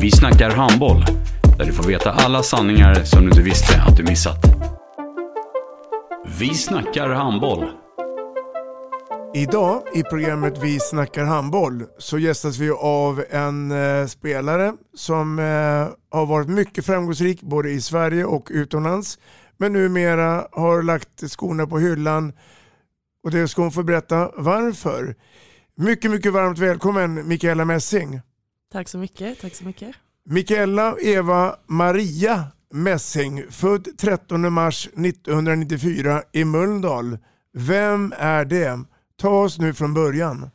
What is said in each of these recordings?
Vi snackar handboll, där du får veta alla sanningar som du inte visste att du missat. Vi snackar handboll. Idag i programmet Vi snackar handboll så gästas vi av en eh, spelare som eh, har varit mycket framgångsrik både i Sverige och utomlands. Men numera har lagt skorna på hyllan och det ska hon få berätta varför. Mycket, mycket varmt välkommen Mikaela Messing. Tack så mycket. Tack så mycket. Mikaela Eva Maria Messing, född 13 mars 1994 i Mölndal. Vem är det? Ta oss nu från början.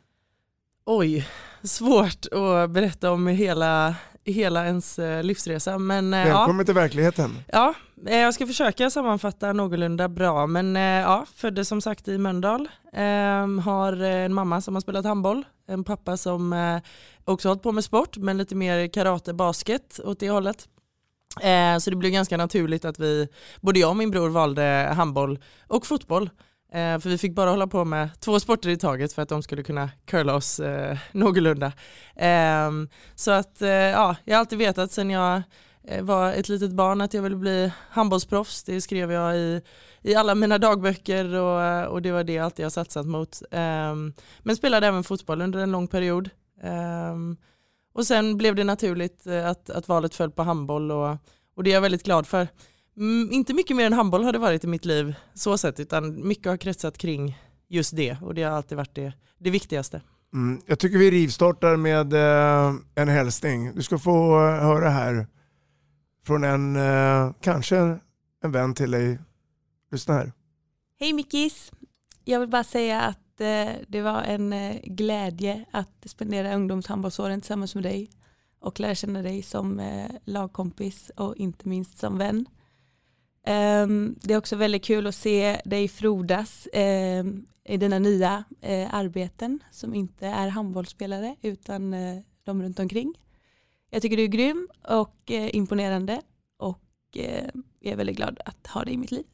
Oj, svårt att berätta om hela, hela ens eh, livsresa. Men, eh, Välkommen ja. till verkligheten. Ja, Eh, jag ska försöka sammanfatta någorlunda bra. Men eh, ja, föddes som sagt i Mölndal. Ehm, har eh, en mamma som har spelat handboll. En pappa som också hållit på med sport, men lite mer karate, basket åt det hållet. Så det blev ganska naturligt att vi, både jag och min bror valde handboll och fotboll. För vi fick bara hålla på med två sporter i taget för att de skulle kunna curla oss eh, någorlunda. Ehm, så att ja, jag har alltid vetat sen jag Eh, var ett litet barn att jag ville bli handbollsproffs. Det skrev jag i, i alla mina dagböcker och, eh, och det var det jag alltid har satsat mot. Um, men spelade även fotboll under en lång period. Um, och sen blev det naturligt eh, att, att valet föll på handboll och, och det är jag väldigt glad för. Mm, inte mycket mer än handboll har det varit i mitt liv så sett utan mycket har kretsat kring just det och det har alltid varit det, det viktigaste. Mm, jag tycker vi rivstartar med eh, en hälsning. Du ska få eh, höra här från en, eh, kanske en vän till dig. Lyssna här. Hej Mickis! Jag vill bara säga att eh, det var en eh, glädje att spendera ungdomshandbollsåren tillsammans med dig och lära känna dig som eh, lagkompis och inte minst som vän. Um, det är också väldigt kul att se dig frodas um, i dina nya uh, arbeten som inte är handbollsspelare utan uh, de runt omkring. Jag tycker du är grym och uh, imponerande och jag är väldigt glad att ha dig i mitt liv.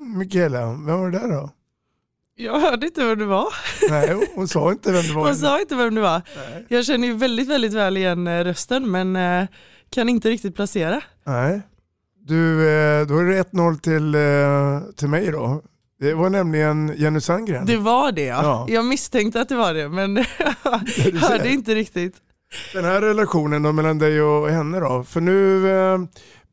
Mikaela, vem var det där då? Jag hörde inte vem du var. Nej, hon sa inte vem du var. Hon sa inte vem du var. Nej. Jag känner ju väldigt, väldigt väl igen rösten men kan inte riktigt placera. Nej. Du, eh, då är det 1-0 till, eh, till mig då. Det var nämligen Jenny Sandgren. Det var det ja. ja. Jag misstänkte att det var det men jag hörde inte riktigt. Den här relationen då mellan dig och henne då? För nu eh,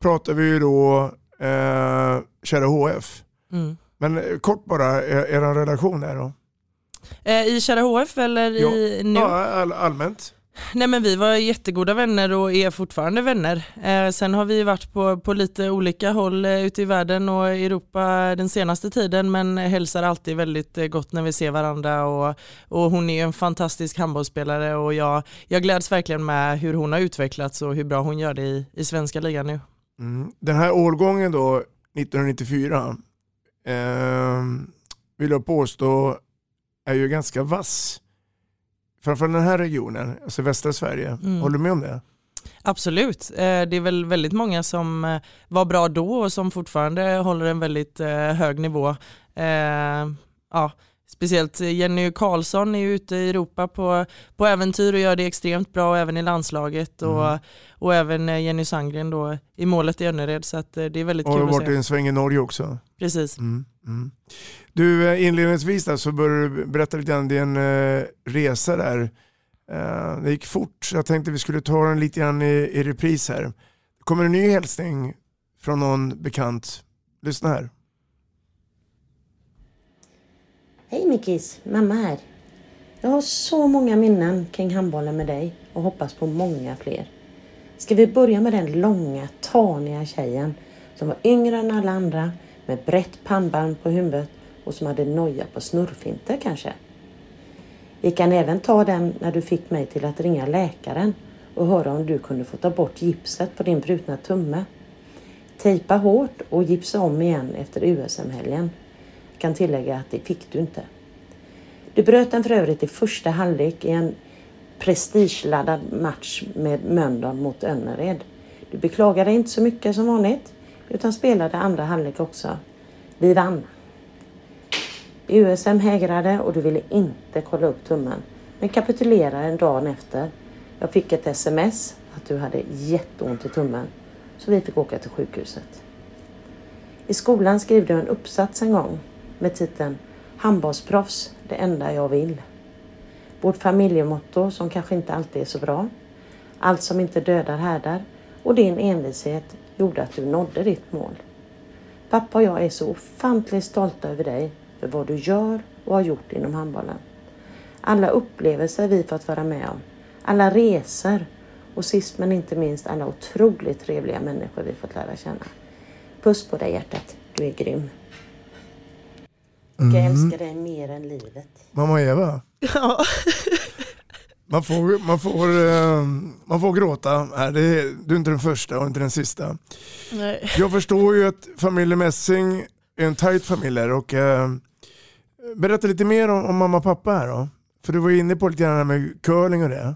pratar vi ju då eh, kära HF. Mm. Men kort bara, er, er relation där då? I kära HF eller ja. i nu? Ja, all, allmänt. Nej men vi var jättegoda vänner och är fortfarande vänner. Eh, sen har vi varit på, på lite olika håll eh, ute i världen och Europa den senaste tiden men hälsar alltid väldigt eh, gott när vi ser varandra och, och hon är en fantastisk handbollsspelare och jag, jag gläds verkligen med hur hon har utvecklats och hur bra hon gör det i, i svenska ligan nu. Mm. Den här årgången då, 1994, eh, vill jag påstå är ju ganska vass framförallt den här regionen, alltså västra Sverige. Mm. Håller du med om det? Absolut, eh, det är väl väldigt många som eh, var bra då och som fortfarande håller en väldigt eh, hög nivå. Ja, speciellt Jenny Karlsson är ute i Europa på, på äventyr och gör det extremt bra även i landslaget och, mm. och även Jenny Sandgren då i målet i Önnered så att det är väldigt och kul att se. Och varit i en sväng i Norge också. Precis. Mm. Mm. Du inledningsvis där så börjar du berätta lite grann din resa där Eh, det gick fort jag tänkte vi skulle ta den lite grann i, i repris här. Det kommer en ny hälsning från någon bekant. Lyssna här. Hej Mickis, mamma här. Jag har så många minnen kring handbollen med dig och hoppas på många fler. Ska vi börja med den långa, taniga tjejen som var yngre än alla andra med brett pannband på huvudet och som hade noja på snurrfinter kanske? Vi kan även ta den när du fick mig till att ringa läkaren och höra om du kunde få ta bort gipset på din brutna tumme. Tejpa hårt och gipsa om igen efter USM-helgen. Kan tillägga att det fick du inte. Du bröt den för övrigt i första halvlek i en prestigeladdad match med Mölndal mot Önnered. Du beklagade inte så mycket som vanligt utan spelade andra halvlek också. Vi vann. USM hägrade och du ville inte kolla upp tummen men kapitulerade dagen efter. Jag fick ett sms att du hade jätteont i tummen så vi fick åka till sjukhuset. I skolan skrev du en uppsats en gång med titeln Handbollsproffs, det enda jag vill. Vårt familjemotto som kanske inte alltid är så bra. Allt som inte dödar härdar och din envishet gjorde att du nådde ditt mål. Pappa och jag är så ofantligt stolta över dig för vad du gör och har gjort inom handbollen. Alla upplevelser vi fått vara med om, alla resor och sist men inte minst alla otroligt trevliga människor vi fått lära känna. Puss på dig hjärtat, du är grym. Och jag Mm. älskar dig mer än livet. Mamma Eva. Ja. Man får, man, får, eh, man får gråta. Det är, du är inte den första och inte den sista. Nej. Jag förstår ju att familjen Messing är en tajt familj och eh, berätta lite mer om, om mamma och pappa här då. För du var inne på lite grann med curling och det.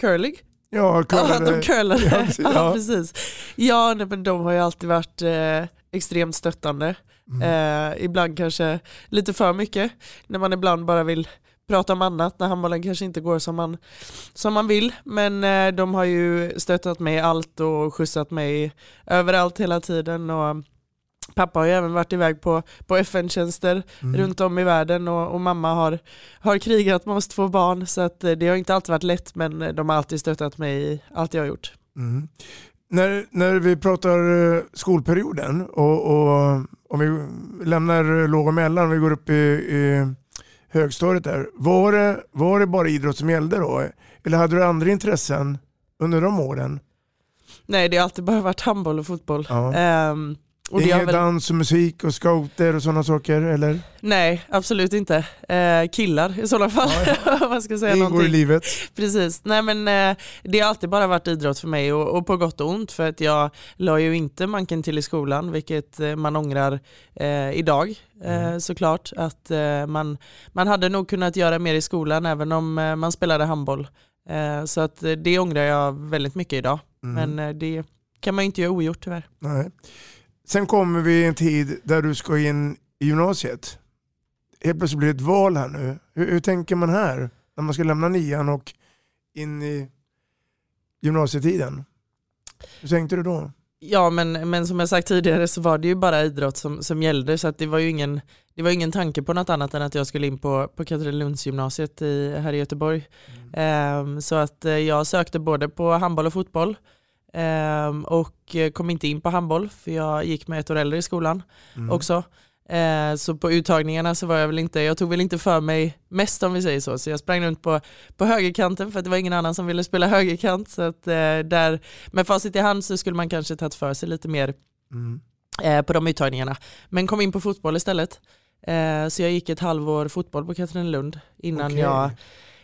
Curling? Ja, Ja, curlade. de curlade. Ja, Ja, precis. Ja. precis. Ja, nej, men de har ju alltid varit eh, extremt stöttande. Eh, ibland kanske lite för mycket. När man ibland bara vill prata om annat, när handbollen kanske inte går som man, som man vill. Men eh, de har ju stöttat mig i allt och skjutsat mig överallt hela tiden. Och, Pappa har ju även varit iväg på, på FN-tjänster Mm. runt om i världen och, och mamma har, har krigat med oss två barn så att eh, det har inte alltid varit lätt men de har alltid stöttat mig i allt jag har gjort. Mm. När, när vi pratar eh, skolperioden och, och om vi lämnar låg och mellan vi går upp i, i högstadiet där. Var det, var det bara idrott som gällde då? Eller hade du andra intressen under de åren? Nej det har alltid bara varit handboll och fotboll. Ja. Ehm, och det Inget väl, dans och musik och scouter och sådana saker eller? nej absolut inte. Eh, killar i sådana fall. om man ska säga Det ingår i livet. Precis, nej men eh, det har alltid bara varit idrott för mig och, och på gott och ont för att jag la ju inte manken till i skolan vilket eh, man ångrar eh, idag eh, såklart att eh, man, man hade nog kunnat göra mer i skolan även om man spelade handboll. Så att det ångrar jag väldigt mycket idag Mm. men det kan man ju inte göra ogjort tyvärr. Nej. Sen kommer vi i en tid där du ska in i gymnasiet. Helt plötsligt blir det ett val här nu. Hur, hur tänker man här när man ska lämna nian och in i gymnasietiden? Hur tänkte du då? Ja men, men som jag sagt tidigare så var det ju bara idrott som, som gällde så att det var ju ingen, det var ingen tanke på något annat än att jag skulle in på, på Katrinelundsgymnasiet i, här i Göteborg. Ehm, så att eh, jag sökte både på handboll och fotboll ehm, och eh, kom inte in på handboll för jag gick med ett år äldre i skolan Mm. också. Eh, så på uttagningarna så var jag väl inte, jag tog väl inte för mig mest om vi säger så. Så jag sprang runt på, på högerkanten för att det var ingen annan som ville spela högerkant. Så att eh, där, med facit i hand så skulle man kanske tagit för sig lite mer Mm. eh, på de uttagningarna. Men kom in på fotboll istället. Så jag gick ett halvår fotboll på Katrinelund innan, Okej. jag,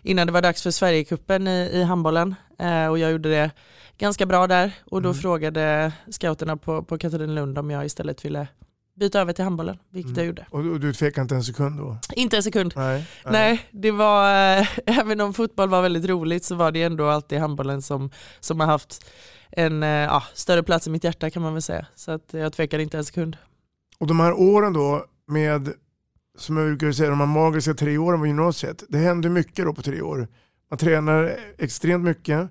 innan det var dags för Sverigecupen i, i handbollen. Eh, och jag gjorde det ganska bra där och då Mm. frågade scouterna på, på Katrinelund om jag istället ville byta över till handbollen, vilket Mm. jag gjorde. Och du, du tvekade inte en sekund då? Inte en sekund. Nej. Nej, det var, eh, även om fotboll var väldigt roligt så var det ändå alltid handbollen som, som har haft en ja, större plats i mitt hjärta kan man väl säga. Så att jag tvekade inte en sekund. Och de här åren då med, som jag brukar säga, de här magiska tre åren på gymnasiet. Det hände mycket då på tre år. Man tränar extremt mycket.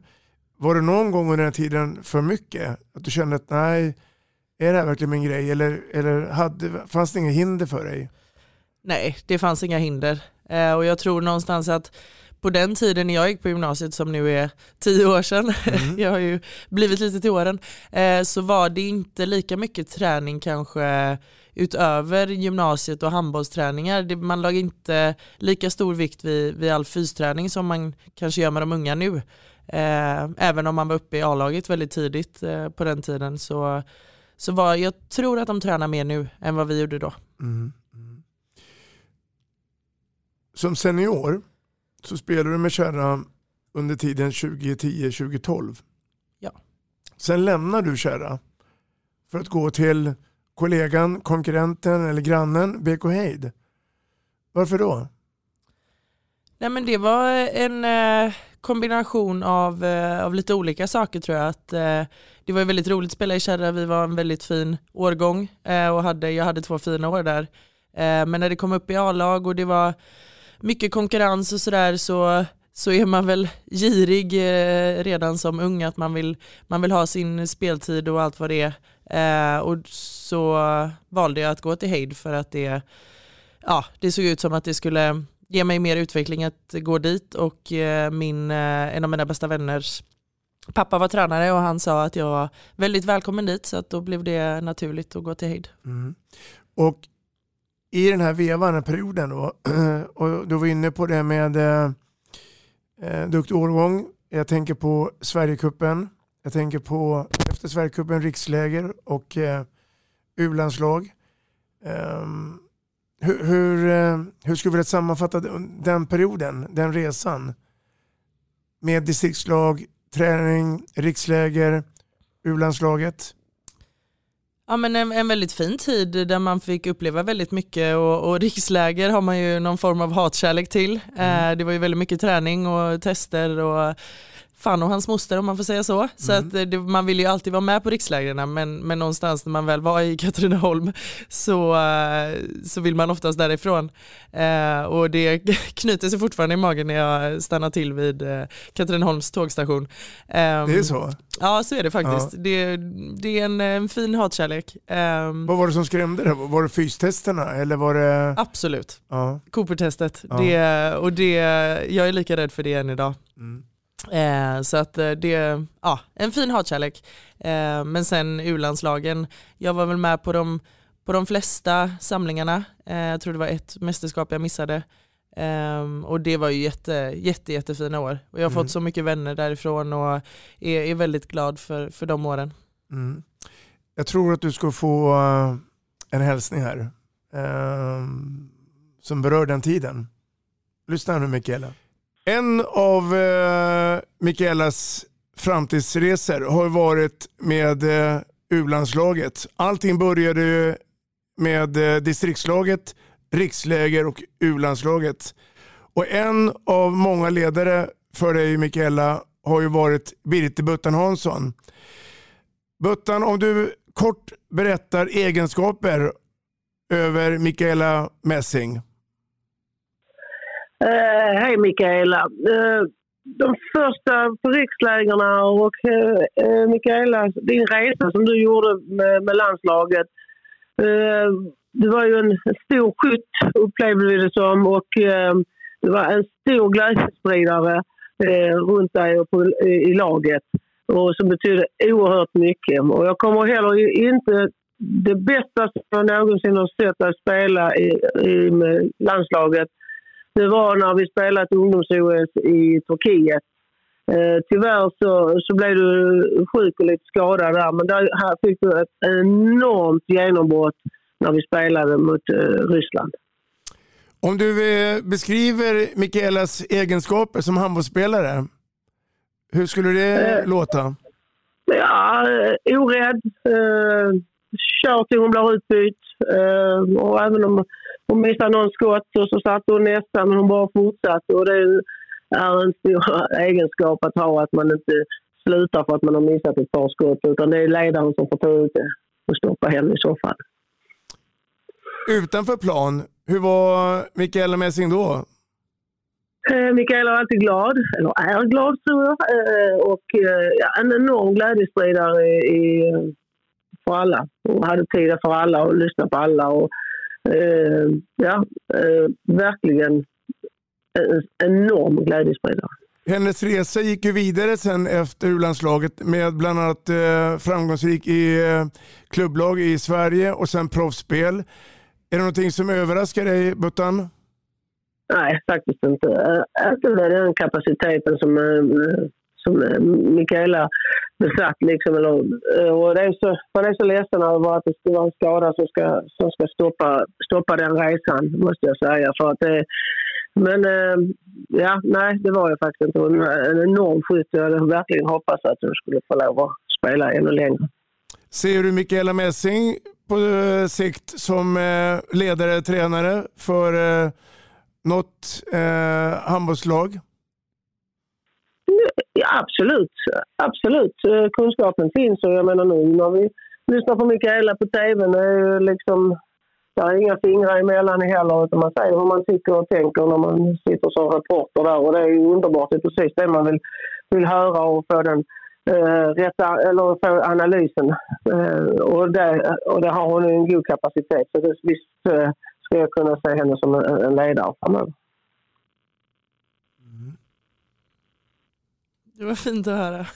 Var det någon gång under den här tiden för mycket? Att du kände att nej, är det här verkligen min grej? Eller, eller hade, fanns det inga hinder för dig? Nej, det fanns inga hinder. Eh, och jag tror någonstans att på den tiden när jag gick på gymnasiet som nu är tio år sedan, mm. jag har ju blivit lite till åren, eh, så var det inte lika mycket träning kanske utöver gymnasiet och handbollsträningar. man lag inte lika stor vikt vid, vid all fysträning som man kanske gör med de unga nu. Eh, även om man var uppe i A-laget väldigt tidigt eh, på den tiden så, så var, jag tror att de tränar mer nu än vad vi gjorde då. Mm. Mm. Som senior så spelade du med Kärra under tiden 2010-2012. Ja. Sen lämnar du Kärra för att gå till kollegan, konkurrenten eller grannen BK Heid. Varför då? Nej men det var en eh, kombination av, eh, av lite olika saker tror jag. Att, eh, det var väldigt roligt att spela i Kärra, vi var en väldigt fin årgång eh, och hade, jag hade två fina år där. Eh, men när det kom upp i A-lag och det var mycket konkurrens och sådär så, så så är man väl girig eh, redan som ung att man vill, man vill ha sin speltid och allt vad det är. Eh, och så valde jag att gå till Heid för att det, ja, det såg ut som att det skulle ge mig mer utveckling att gå dit och eh, min, eh, en av mina bästa vänners pappa var tränare och han sa att jag var väldigt välkommen dit så att då blev det naturligt att gå till Heid. Mm. Och i den här vevan, den här perioden då, och du var inne på det med eh, eh, duktig årgång. Jag tänker på Sverigecupen. Jag tänker på efter Sverigecupen riksläger och eh, U-landslag. Eh, hur, hur, eh, hur skulle du vilja sammanfatta den perioden, den resan? Med distriktslag, träning, riksläger, U-landslaget? Ja, men en, en, väldigt fin tid där man fick uppleva väldigt mycket och, och riksläger har man ju någon form av hatkärlek till. Mm. Eh, det var ju väldigt mycket träning och tester och fan och hans moster om man får säga så. Mm. Så att det, man vill ju alltid vara med på rikslägren men, men någonstans när man väl var i Katrineholm så, uh, så vill man oftast därifrån. Uh, och det knyter sig fortfarande i magen när jag stannar till vid uh, Katrineholms tågstation. Um, det är så? Ja så är det faktiskt. Ja. Det, det, är en, en fin hatkärlek. Um, Vad var det som skrämde dig? Var det fystesterna eller var det? Absolut. Ja. Cooper-testet. Ja. Det, och det, jag är lika rädd för det än idag. Mm. Eh, så att eh, det, ja, en fin hatkärlek. Eh, men sen U-landslagen, jag var väl med på de, på de flesta samlingarna. Eh, jag tror det var ett mästerskap jag missade. Um, och det var ju jätte, jätte, jättefina år. Och jag har mm. fått så mycket vänner därifrån och är, är väldigt glad för, för de åren. Mm. Jag tror att du ska få uh, en hälsning här uh, som berör den tiden. Lyssna nu Mikaela. En av eh, Mikaelas framtidsresor har varit med eh, U-landslaget. Allting började med eh, distriktslaget, riksläger och U-landslaget. Och en av många ledare för dig Mikaela har ju varit Birte Buttan Hansson. Buttan, om du kort berättar egenskaper över Mikaela Messing. Eh, Hej Mikaela. Eh, de första på rikslägerna och eh, eh, Mikaela, din resa som du gjorde med, med landslaget. Eh, du var ju en stor skytt upplevde vi det som och uh, det var en stor glädjespridare eh, runt dig och på, i laget och som betydde oerhört mycket. Och jag kommer heller inte det bästa som jag någonsin har sett dig spela i, i landslaget det var när vi spelade ungdoms-OS i Turkiet. Eh, tyvärr så, så blev du sjuk och lite skadad där men där, här fick du ett enormt genombrott när vi spelade mot eh, Ryssland. Om du eh, beskriver Mikaelas egenskaper som handbollsspelare, hur skulle det eh, låta? Ja, orädd, eh, kör till hon blir utbytt eh, och även om hon missade någon skott och så satte hon nästa men hon bara fortsatte. Och det är en stor egenskap att ha att man inte slutar för att man har missat ett par skott utan det är ledaren som får ta ut det och stoppa henne i så fall. Utanför plan, hur var Mikaela Messing då? Eh, Mikaela var alltid glad, eller är glad tror jag. Eh, och eh, ja, en enorm glädjespridare i, för alla. Hon hade tid för alla och lyssnade på alla. Och, eh, ja, eh, verkligen en enorm glädjespridare. Hennes resa gick ju vidare sen efter U-landslaget med bland annat eh, framgångsrik i eh, klubblag i Sverige och sen proffsspel. Är det någonting som överraskar dig, Buttan? Nej, faktiskt inte. Äh, inte med den kapaciteten som, äh, som eh, Mikaela besatt. Liksom, eller, eh, och det är så, man är så ledsen över att det ska vara en skada som ska, som ska stoppa, stoppa den resan, måste jag säga. För att det, men eh, ja, nej, det var jag faktiskt inte. En enorm skytt. Jag hade verkligen hoppats att hon skulle få lov att spela ännu längre. Ser du Mikaela Messing på sikt som ledare, tränare för något eh, handbollslag? Ja, absolut. absolut. Eh, kunskapen finns och jag menar nu när vi lyssnar på Mikaela på tv, det är liksom, det är inga fingrar emellan heller utan man säger vad man tycker och tänker när man sitter som reporter där och det är ju underbart. Det är precis det man vill, vill höra och få den eh, rätta, eller få analysen. Eh, och, det, och det har hon en god kapacitet. Så det, visst eh, ska jag kunna se henne som en, en ledare framöver. Det var fint att höra.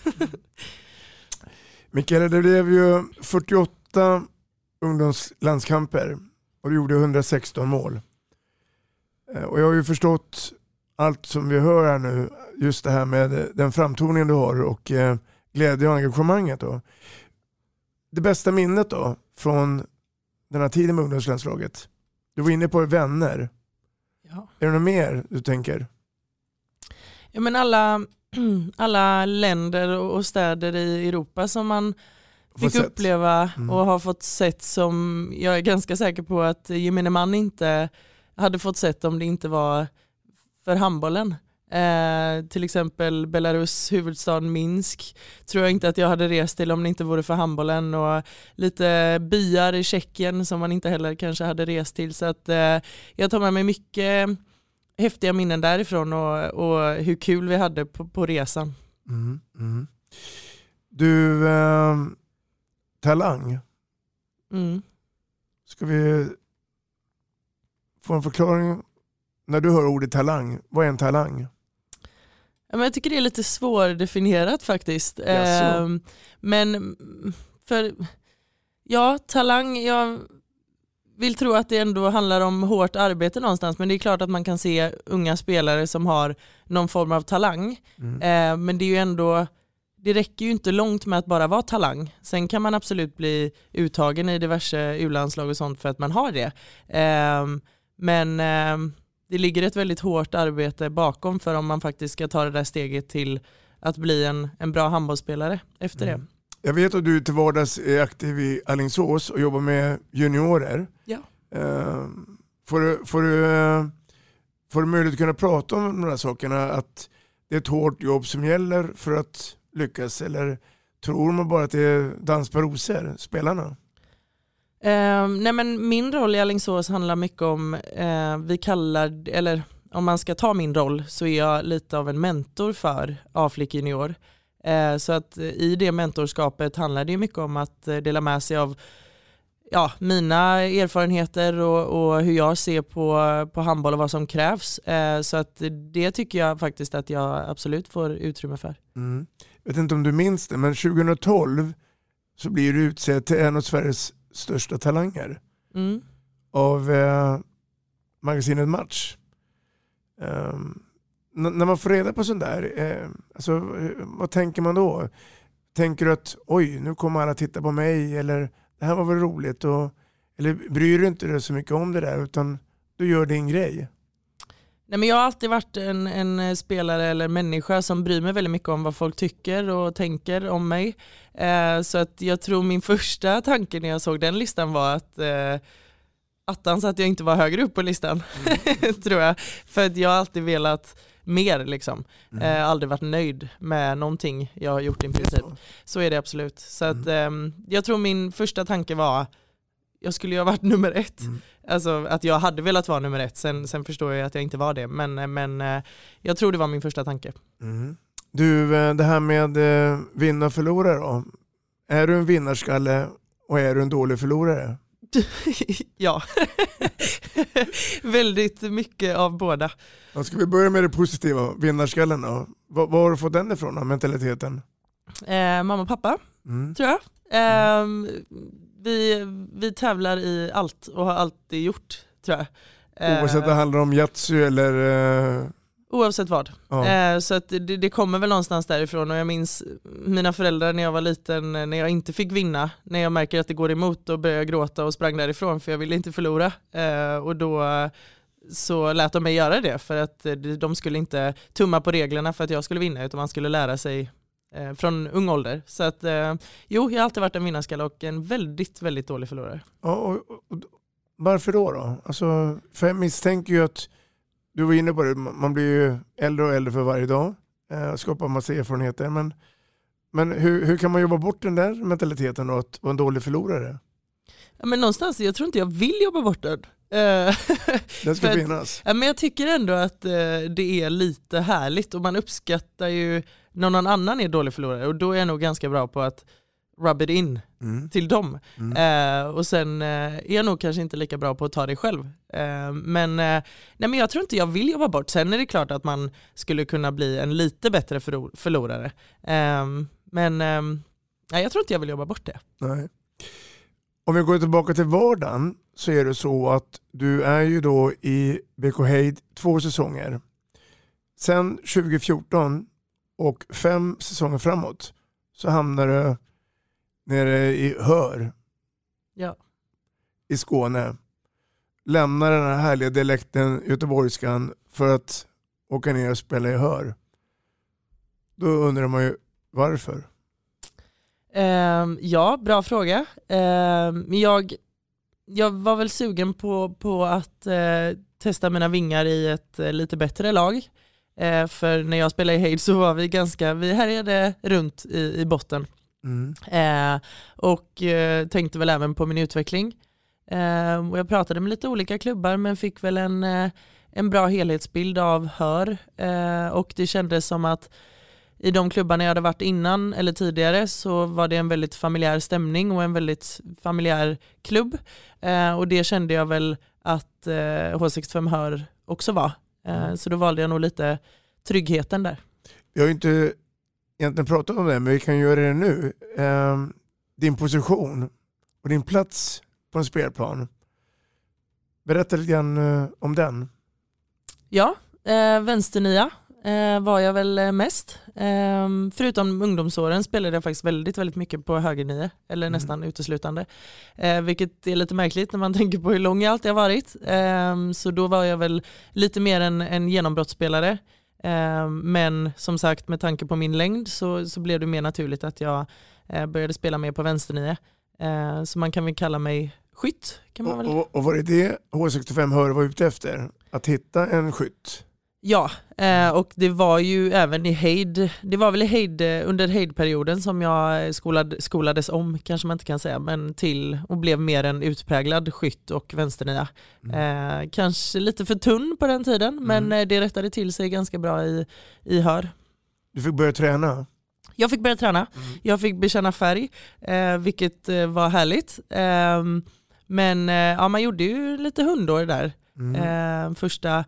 Mikaela, det blev ju 48 ungdomslandskamper och du gjorde 116 mål. Eh, och jag har ju förstått allt som vi hör här nu, just det här med den framtoningen du har och eh, glädje och engagemanget. Då. Det bästa minnet då från den här tiden med ungdomslandslaget? Du var inne på vänner. Ja. Är det något mer du tänker? Ja, men alla, alla länder och städer i Europa som man fick uppleva mm. och har fått sett som jag är ganska säker på att gemene man inte hade fått sett om det inte var för handbollen. Eh, till exempel Belarus huvudstad Minsk tror jag inte att jag hade rest till om det inte vore för handbollen och lite byar i Tjeckien som man inte heller kanske hade rest till. Så att, eh, jag tar med mig mycket häftiga minnen därifrån och, och hur kul vi hade på, på resan. Mm, mm. Du, eh, talang. Mm. Ska vi få en förklaring när du hör ordet talang? Vad är en talang? jag tycker det är lite svårdefinierat faktiskt. Eh, men för, ja, talang, jag vill tro att det ändå handlar om hårt arbete någonstans men det är klart att man kan se unga spelare som har någon form av talang. Mm. Eh, men det är ju ändå det räcker ju inte långt med att bara vara talang. Sen kan man absolut bli uttagen i diverse u-landslag och sånt för att man har det. Eh, men ehm, det ligger ett väldigt hårt arbete bakom för om man faktiskt ska ta det där steget till att bli en, en bra handbollsspelare efter mm. det. Jag vet att du till vardags är aktiv i Allingsås och jobbar med juniorer. Ja. Uh, får, du, får, du, får du möjlighet att kunna prata om de här sakerna? Att det är ett hårt jobb som gäller för att lyckas? Eller tror man bara att det är dans på rosor, spelarna? Uh, nej men min roll i Alingsås handlar mycket om, uh, vi kallar, eller om man ska ta min roll så är jag lite av en mentor för Aflik Junior. Uh, så att i det mentorskapet handlar det mycket om att dela med sig av ja, mina erfarenheter och, och, hur jag ser på, på handboll och vad som krävs. så att det tycker jag faktiskt att jag absolut får utrymme för. Mm. Jag vet inte om du minns det, men 2012 så blir du utsedd till en av Sveriges största talanger mm. av eh, magasinet Match. Um, när man får reda på sånt där, eh, alltså, vad tänker man då? Tänker du att oj, nu kommer alla titta på mig eller det här var väl roligt? Och, eller bryr du inte dig så mycket om det där utan du gör din grej? Nej, men jag har alltid varit en, en, spelare eller människa som bryr mig väldigt mycket om vad folk tycker och tänker om mig. Eh, så att jag tror min första tanke när jag såg den listan var att eh, attans att jag inte var högre upp på listan. Mm. tror jag. För att jag har alltid velat mer liksom. Mm. Eh, aldrig varit nöjd med någonting jag har gjort i princip. Så är det absolut. Så att, eh, jag tror min första tanke var jag skulle ju ha varit nummer ett. Mm. Alltså att jag hade velat vara nummer ett, sen, sen förstår jag att jag inte var det. Men, men eh, jag tror det var min första tanke. Mm. Du, eh, det här med eh, vinna och förlora då. Är du en vinnarskalle och är du en dålig förlorare? ja. väldigt mycket av båda. Ja, ska vi börja med det positiva, vinnarskallen då? Var, var har du fått den ifrån, mentaliteten? Eh, mamma och pappa, Mm. tror jag. Eh, vi, vi tävlar i allt och har alltid gjort, tror jag. Eh, Oavsett om det handlar om Yatzy eller... Oavsett vad. Ja. Eh, så att det, det kommer väl någonstans därifrån och jag minns mina föräldrar när jag var liten, eh, när jag inte fick vinna, när jag märker att det går emot då började jag gråta och sprang därifrån för jag ville inte förlora. Eh, och då så lät de mig göra det för att de skulle inte tumma på reglerna för att jag skulle vinna utan man skulle lära sig eh, från ung ålder. Så att jo, jag har alltid varit en vinnarskalle och en väldigt, väldigt dålig förlorare. Ja, och, och, varför då? då? Alltså, för jag misstänker ju att, du var inne på det, man blir ju äldre och äldre för varje dag. Eh, skapar massa erfarenheter. Men, men hur, hur kan man jobba bort den där mentaliteten och att vara en dålig förlorare? Ja, men någonstans, jag tror inte jag vill jobba bort den. Eh, Den ska finnas. Ja, men jag tycker ändå att eh, det är lite härligt och man uppskattar ju när någon annan är dålig förlorare och då är jag nog ganska bra på att rub it in Mm. till dem. Mm. Eh, och sen eh, är jag nog kanske inte lika bra på att ta det själv. Eh, men, eh, nej, men jag tror inte jag vill jobba bort. Sen är det klart att man skulle kunna bli en lite bättre förlo- förlorare. Eh, men eh, nej, jag tror inte jag vill jobba bort det. Nej. Om vi går tillbaka till vardagen så är det så att du är ju då i BK Heid två säsonger. Sen 2014 och fem säsonger framåt så hamnar du nere i Hör Ja. i Skåne. Lämnar den här härliga dialekten göteborgskan för att åka ner och spela i Hör. Då undrar man ju varför. Ehm, ja, bra fråga. Men jag, jag var väl sugen på, på att eh, testa mina vingar i ett eh, lite bättre lag. Eh, för när jag spelade i Heid så var vi ganska, vi härjade runt i, i botten. Mm. Eh, och eh, tänkte väl även på min utveckling. Eh, och jag pratade med lite olika klubbar men fick väl en, eh, en bra helhetsbild av Hör. Eh, och det kändes som att i de klubbarna jag hade varit innan eller tidigare så var det en väldigt familjär stämning och en väldigt familjär klubb. Eh, och det kände jag väl att eh, H65 Hör också var. Eh, så då valde jag nog lite tryggheten där. Vi har inte egentligen pratat om det, men vi kan göra det nu. Ehm, din position och din plats på en spelplan. Berätta lite grann eh, om den. Ja, eh, vänsternia eh, var jag väl eh, mest. Eh, förutom ungdomsåren spelade jag faktiskt väldigt, väldigt mycket på högernia, eller nästan uteslutande. Eh, vilket är lite märkligt när man tänker på hur lång jag alltid har varit. Eh, så då var jag väl lite mer en, en genombrottsspelare. Eh, men som sagt med tanke på min längd så, så blev det mer naturligt att jag eh, började spela mer på vänsternia. Eh, så man kan väl kalla mig skytt. Kan man väl Och, och, och var det det H65 Hör var ute efter? Att hitta en skytt? Ja, eh, och det var ju även i Heid, det var väl i Heid, eh, under Heid-perioden som jag skolad, skolades om, kanske man inte kan säga, men till och blev mer en utpräglad skytt och vänsternia. Eh, kanske lite för tunn på den tiden, men eh, det rättade till sig ganska bra i, i Hör. Du fick börja träna? Jag fick börja träna, jag fick bekänna färg, eh, vilket eh, var härligt. Ehm, men eh, ja, man gjorde ju lite hundår där. Eh, första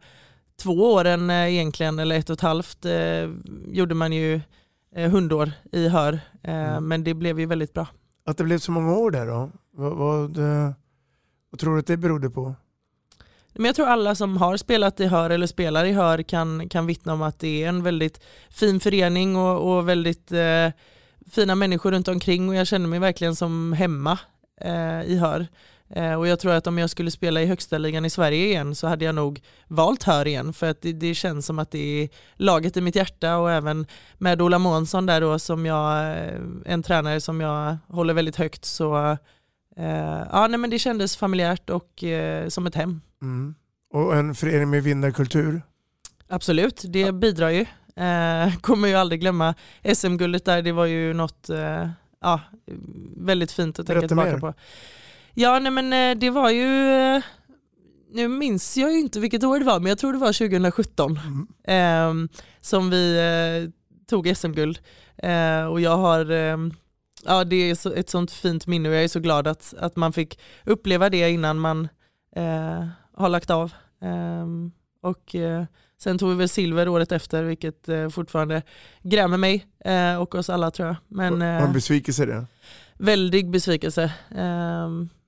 två åren eh, egentligen, eller ett och ett halvt, eh, gjorde man ju eh, hundår i Hör. Eh, Men det blev ju väldigt bra. Att det blev så många år där då? Vad, vad, vad tror du att det berodde på? Men jag tror alla som har spelat i Hör eller spelar i Hör kan, kan vittna om att det är en väldigt fin förening och, och väldigt eh, fina människor runt omkring och jag känner mig verkligen som hemma eh, i Hör. Eh, och jag tror att om jag skulle spela i högsta ligan i Sverige igen så hade jag nog valt Hör igen för att det, det känns som att det är laget i mitt hjärta och även med Ola Månsson där då som jag, eh, en tränare som jag håller väldigt högt så eh, ja, nej, men det kändes familjärt och eh, som ett hem. Mm. Och en förening med vinnarkultur? Absolut, det bidrar ju. Eh, kommer ju aldrig glömma SM-guldet där, det var ju något eh, ja, väldigt fint att tänka Berätta tillbaka mer. på. Ja, nej men eh, det var ju, eh, nu minns jag ju inte vilket år det var, men jag tror det var 2017 eh, som vi eh, tog SM-guld. Eh, och jag har, eh, ja det är så, ett sånt fint minne och jag är så glad att, att man fick uppleva det innan man eh, har lagt av. Ehm, och sen tog vi väl silver året efter vilket fortfarande grämer mig och oss alla tror jag. Men, Var en besvikelse det? Väldig besvikelse.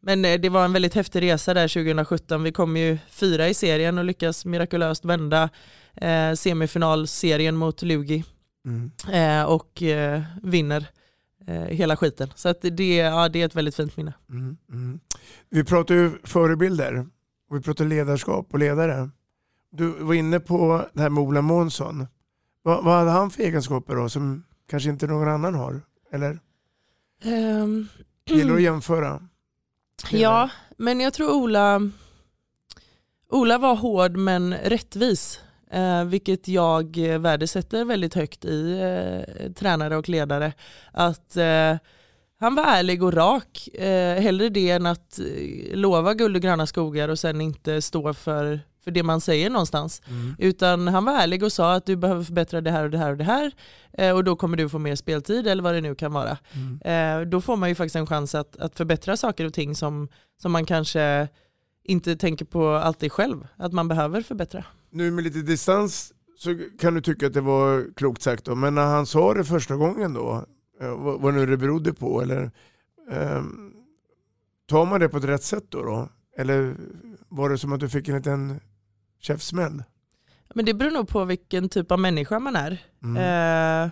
Men eh, det var en väldigt häftig resa där 2017. Vi kom ju fyra i serien och lyckas mirakulöst vända eh, semifinalserien mot Lugi Mm. eh, och eh, vinner eh, hela skiten. Så att det, ja, det är ett väldigt fint minne. Mm, mm. Vi pratar ju förebilder och vi pratar ledarskap och ledare. Du var inne på det här med Ola Månsson. Vad, vad hade han för egenskaper då som kanske inte någon annan har? Eller Um, gillar att jämföra? Ja, men jag tror Ola, Ola var hård men rättvis. Eh, vilket jag värdesätter väldigt högt i eh, tränare och ledare. Att eh, han var ärlig och rak. Eh, hellre det än att eh, lova guld och gröna skogar och sen inte stå för, för det man säger någonstans. Mm. Utan han var ärlig och sa att du behöver förbättra det här och det här och det här. Eh, och då kommer du få mer speltid eller vad det nu kan vara. Eh, då får man ju faktiskt en chans att, att förbättra saker och ting som, som man kanske inte tänker på alltid själv. Att man behöver förbättra. Nu med lite distans så kan du tycka att det var klokt sagt då, men när han sa det första gången då, eh, vad, vad nu det berodde på, eller ehm, tar man det på ett rätt sätt då, då? Eller var det som att du fick en liten käftsmäll? Men det beror nog på vilken typ av människa man är. Mm. Eh,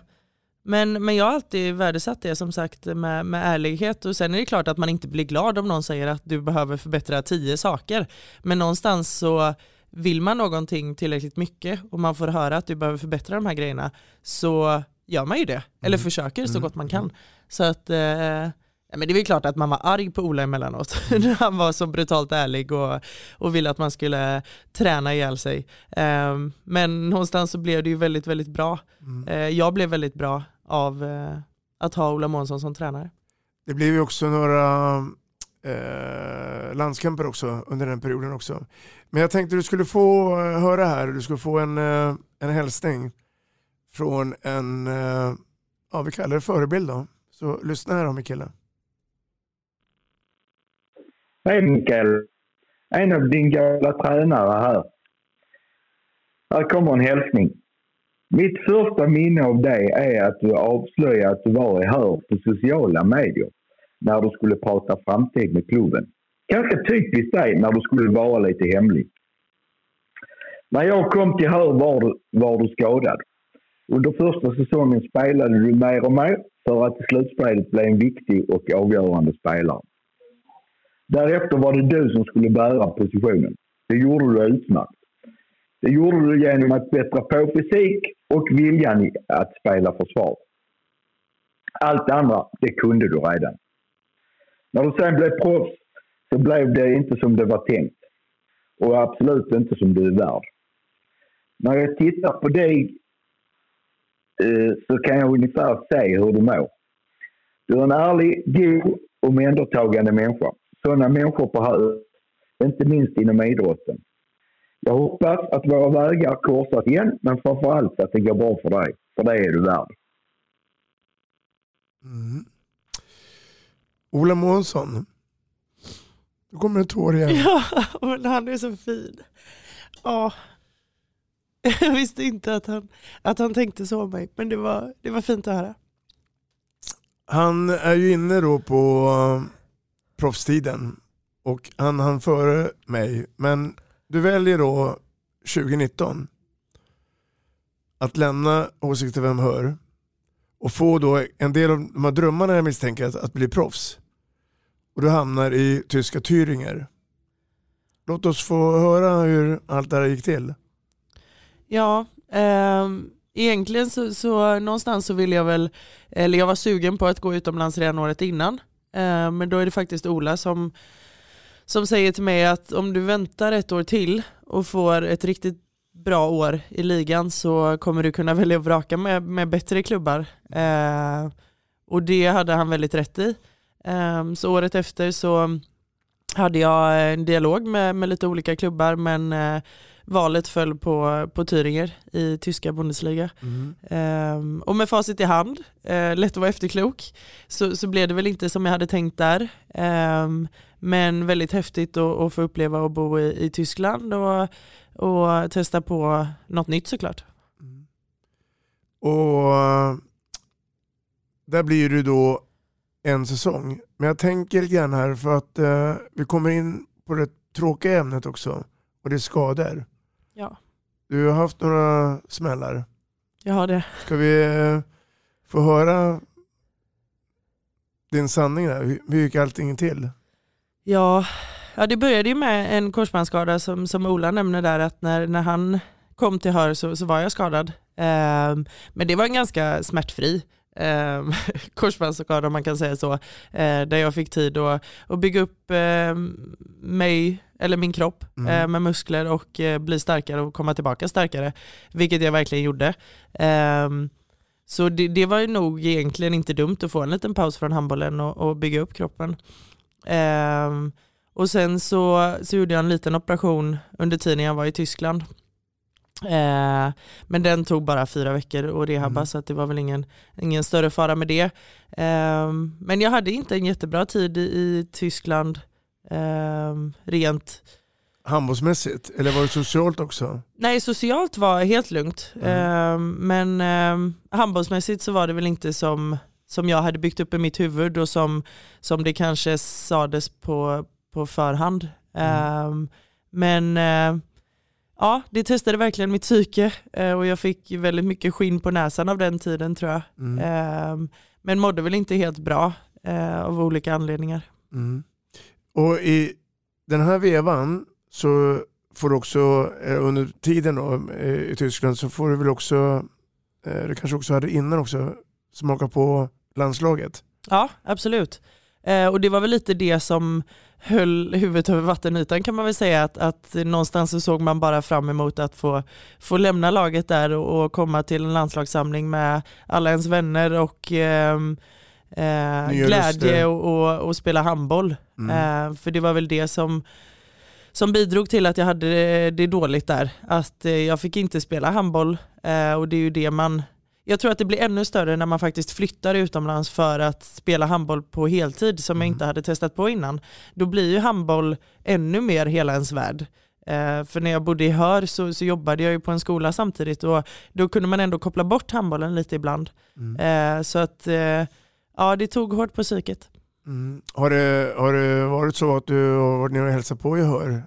men, men jag har alltid värdesatt det som sagt med, med ärlighet och sen är det klart att man inte blir glad om någon säger att du behöver förbättra tio saker. Men någonstans så vill man någonting tillräckligt mycket och man får höra att du behöver förbättra de här grejerna så gör man ju det. Eller försöker så gott man kan. Så att, eh, ja, men det är väl klart att man var arg på Ola emellanåt. när han var så brutalt ärlig och, och ville att man skulle träna ihjäl sig. Eh, men någonstans så blev det ju väldigt, väldigt bra. Eh, jag blev väldigt bra av eh, att ha Ola Månsson som tränare. Det blev ju också några eh, landskamper också under den perioden också. Men jag tänkte du skulle få höra här, du skulle få en, en hälsning från en, ja vi kallar det förebild då. Så lyssna här då Mikaela. Hej Mikael. En av din gamla tränare här. Här kommer en hälsning. Mitt första minne av dig är att du avslöjade att du var i hör på sociala medier när du skulle prata framtid med klubben. Ganska typiskt dig när du skulle vara lite hemlig. När jag kom till Hör var var du skadad. Under första säsongen spelade du mer och mer för att i slutspelet bli en viktig och avgörande spelare. Därefter var det du som skulle bära positionen. Det gjorde du utmärkt. Det gjorde du genom att bättra på fysik och viljan att spela försvar. Allt det andra, det kunde du redan. När du sen blev proffs så blev det inte som det var tänkt. Och absolut inte som du är värd. När jag tittar på dig eh, så kan jag ungefär se hur du mår. Du är en ärlig, god och omhändertagande människa. Sådana människor behövs, inte minst inom idrotten. Jag hoppas att våra vägar korsas igen, men framför allt att det går bra för dig. För det är du värd. Mm. Ola Månsson. Nu kommer en tår igen. Ja, men han är så fin. Ja. Jag visste inte att han, att han tänkte så om mig, men det var, det var fint att höra. Han är ju inne då på proffstiden och han hann före mig. Men du väljer då 2019 att lämna H65 Hör och få då en del av de här drömmarna jag misstänker att, att bli proffs. Och du hamnar i tyska Thüringer. Låt oss få höra hur allt det här gick till. Ja, eh, egentligen så, så någonstans så ville jag väl, eller jag var sugen på att gå utomlands redan året innan. Eh, men då är det faktiskt Ola som, som säger till mig att om du väntar ett år till och får ett riktigt bra år i ligan så kommer du kunna välja att vraka med, med bättre klubbar. Eh, och det hade han väldigt rätt i. Eh, så året efter så hade jag en dialog med, med lite olika klubbar men eh, valet föll på, på Thüringer i tyska Bundesliga. Mm. Ehm, och med facit i hand, eh, lätt att vara efterklok, så, så blev det väl inte som jag hade tänkt där. Ehm, men väldigt häftigt att, att få uppleva och bo i, i Tyskland och, och testa på något nytt såklart. Mm. Och eh, där blir det då en säsong. Men jag tänker lite grann här för att eh, vi kommer in på det tråkiga ämnet också. Och det är skador. Du har haft några smällar. Jag har det. Ska vi eh, få höra din sanning där? Hur gick allting till? Ja, ja, det började ju med en korsbandsskada som, som Ola nämner där att när, när han kom till Hör så, så var jag skadad. Ehm, men det var en ganska smärtfri um, korsbandsskada om man kan säga så. Eh, där jag fick tid att, att bygga upp eh, mig, eller min kropp Mm. eh, med muskler och eh, bli starkare och komma tillbaka starkare. Vilket jag verkligen gjorde. Ehm, så det, det var ju nog egentligen inte dumt att få en liten paus från handbollen och, och bygga upp kroppen. Ehm, och sen så, så gjorde jag en liten operation under tiden jag var i Tyskland. Eh, men den tog bara fyra veckor och rehabba så att det var väl ingen, ingen större fara med det. Ehm, men jag hade inte en jättebra tid i, i Tyskland rent Handbollsmässigt? Eller var det socialt också? Nej, socialt var helt lugnt. Ehm, men um, handbollsmässigt så var det väl inte som, som jag hade byggt upp i mitt huvud och som, som det kanske sades på, på förhand. Ehm, men eh, ja, det testade verkligen mitt psyke eh, och jag fick väldigt mycket skinn på näsan av den tiden tror jag. Mm. Ehm, men mådde väl inte helt bra eh, av olika anledningar. Mm. Och i den här vevan så får du också eh, under tiden då, eh, i Tyskland så får du väl också, eh, du kanske också hade innan också, smaka på landslaget. Ja, absolut. Och det var väl lite det som höll huvudet över vattenytan kan man väl säga. Att, att någonstans så såg man bara fram emot att få, få lämna laget där och, och komma till en landslagssamling med alla ens vänner och ehm, eh, glädje och, och, och spela handboll. Mm. Eh, för det var väl det som som bidrog till att jag hade det, dåligt där. Att eh, jag fick inte spela handboll eh, och det är ju det man jag tror att det blir ännu större när man faktiskt flyttar utomlands för att spela handboll på heltid som jag inte hade testat på innan. Då blir ju handboll ännu mer hela ens värld. Eh, för när jag bodde i Hör så, så jobbade jag ju på en skola samtidigt och då kunde man ändå koppla bort handbollen lite ibland. Eh, så att eh, ja, det tog hårt på psyket. Mm. Har, det, har det varit så att du har varit nere och hälsat på i Hör?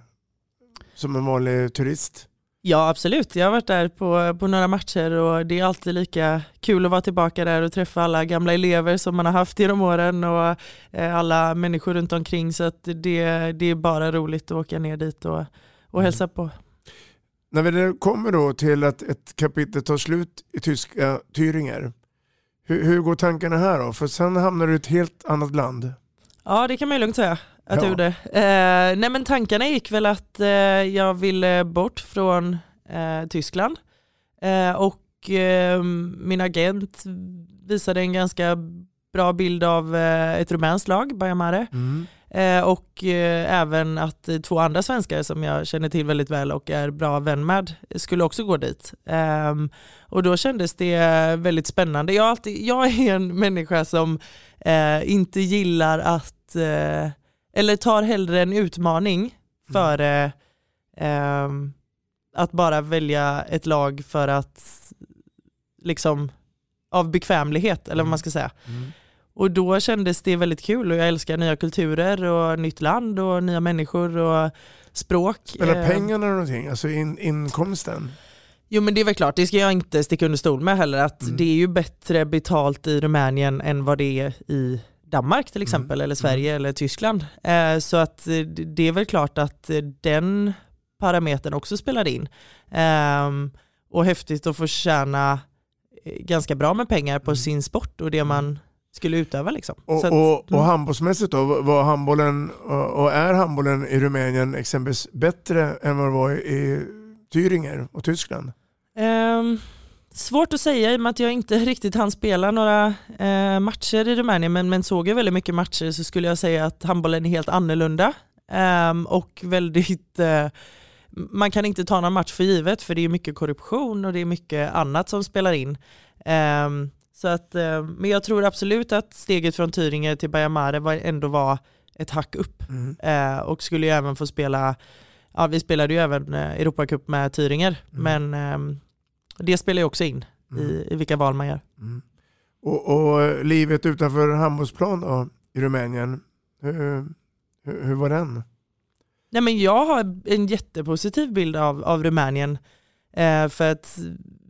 Som en vanlig turist? Ja absolut, jag har varit där på, på några matcher och det är alltid lika kul att vara tillbaka där och träffa alla gamla elever som man har haft genom åren och eh, alla människor runt omkring så att det, det är bara roligt att åka ner dit och, och hälsa på. När vi kommer då till att ett kapitel tar slut i tyska Thüringer, hur, hur går tankarna här då? För sen hamnar du i ett helt annat land. Ja det kan man ju lugnt säga att Ja. jag gjorde. Eh, nej men tankarna gick väl att eh, jag ville bort från eh, Tyskland eh, och eh, min agent visade en ganska bra bild av eh, ett rumänskt lag, Bayern Mare. Eh, och eh, även att eh, två andra svenskar som jag känner till väldigt väl och är bra vän med skulle också gå dit. Ehm, och då kändes det väldigt spännande. Jag, alltid, jag är en människa som inte gillar att, eller tar hellre en utmaning före ehm, att bara välja ett lag för att liksom av bekvämlighet eller vad man ska säga. Och då kändes det väldigt kul och jag älskar nya kulturer och nytt land och nya människor och språk. Spelar Eh, pengarna någonting? Alltså in, inkomsten? Jo men det är väl klart, det ska jag inte sticka under stol med heller, att det är ju bättre betalt i Rumänien än vad det är i Danmark till exempel, eller Sverige eller Tyskland. Eh, så att eh, det är väl klart att den parametern också spelar in. Ehm, och häftigt att få tjäna ganska bra med pengar på sin sport och det man skulle utöva. Liksom. Och, Så att- och, och mm. handbollsmässigt då, var handbollen och och är handbollen i Rumänien exempelvis bättre än vad det var i Thüringer och Tyskland? Ehm, svårt att säga i och med att jag inte riktigt hann spela några eh, matcher i Rumänien men, men såg jag väldigt mycket matcher så skulle jag säga att handbollen är helt annorlunda ehm, och väldigt, eh, man kan inte ta någon match för givet för det är mycket korruption och det är mycket annat som spelar in. Um, så att, uh, men jag tror absolut att steget från Tyringe till Bajamare var, ändå var ett hack upp. Mm. Uh, och skulle ju även få spela, ja vi spelade ju även uh, Europacup med Tyringer, Mm. men um, det spelar ju också in i, i vilka val man gör. Mm. Och, och livet utanför handbollsplan då, i Rumänien, hur, hur, hur var den? Nej, men jag har en jättepositiv bild av, av Rumänien. Eh, för att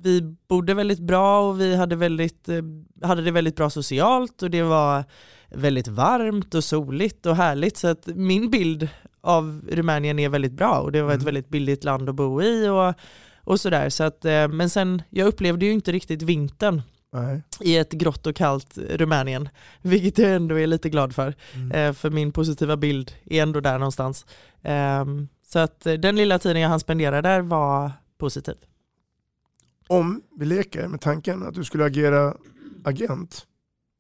vi bodde väldigt bra och vi hade, väldigt, eh, hade det väldigt bra socialt och det var väldigt varmt och soligt och härligt. Så att min bild av Rumänien är väldigt bra och det var ett Mm. väldigt billigt land att bo i och, och sådär. Så att, eh, men sen, jag upplevde ju inte riktigt vintern Nej. i ett grått och kallt Rumänien, vilket jag ändå är lite glad för. Mm. För min positiva bild är ändå där någonstans. Ehm, så att den lilla tiden jag hann spendera där var positiv. Om vi leker med tanken att du skulle agera agent,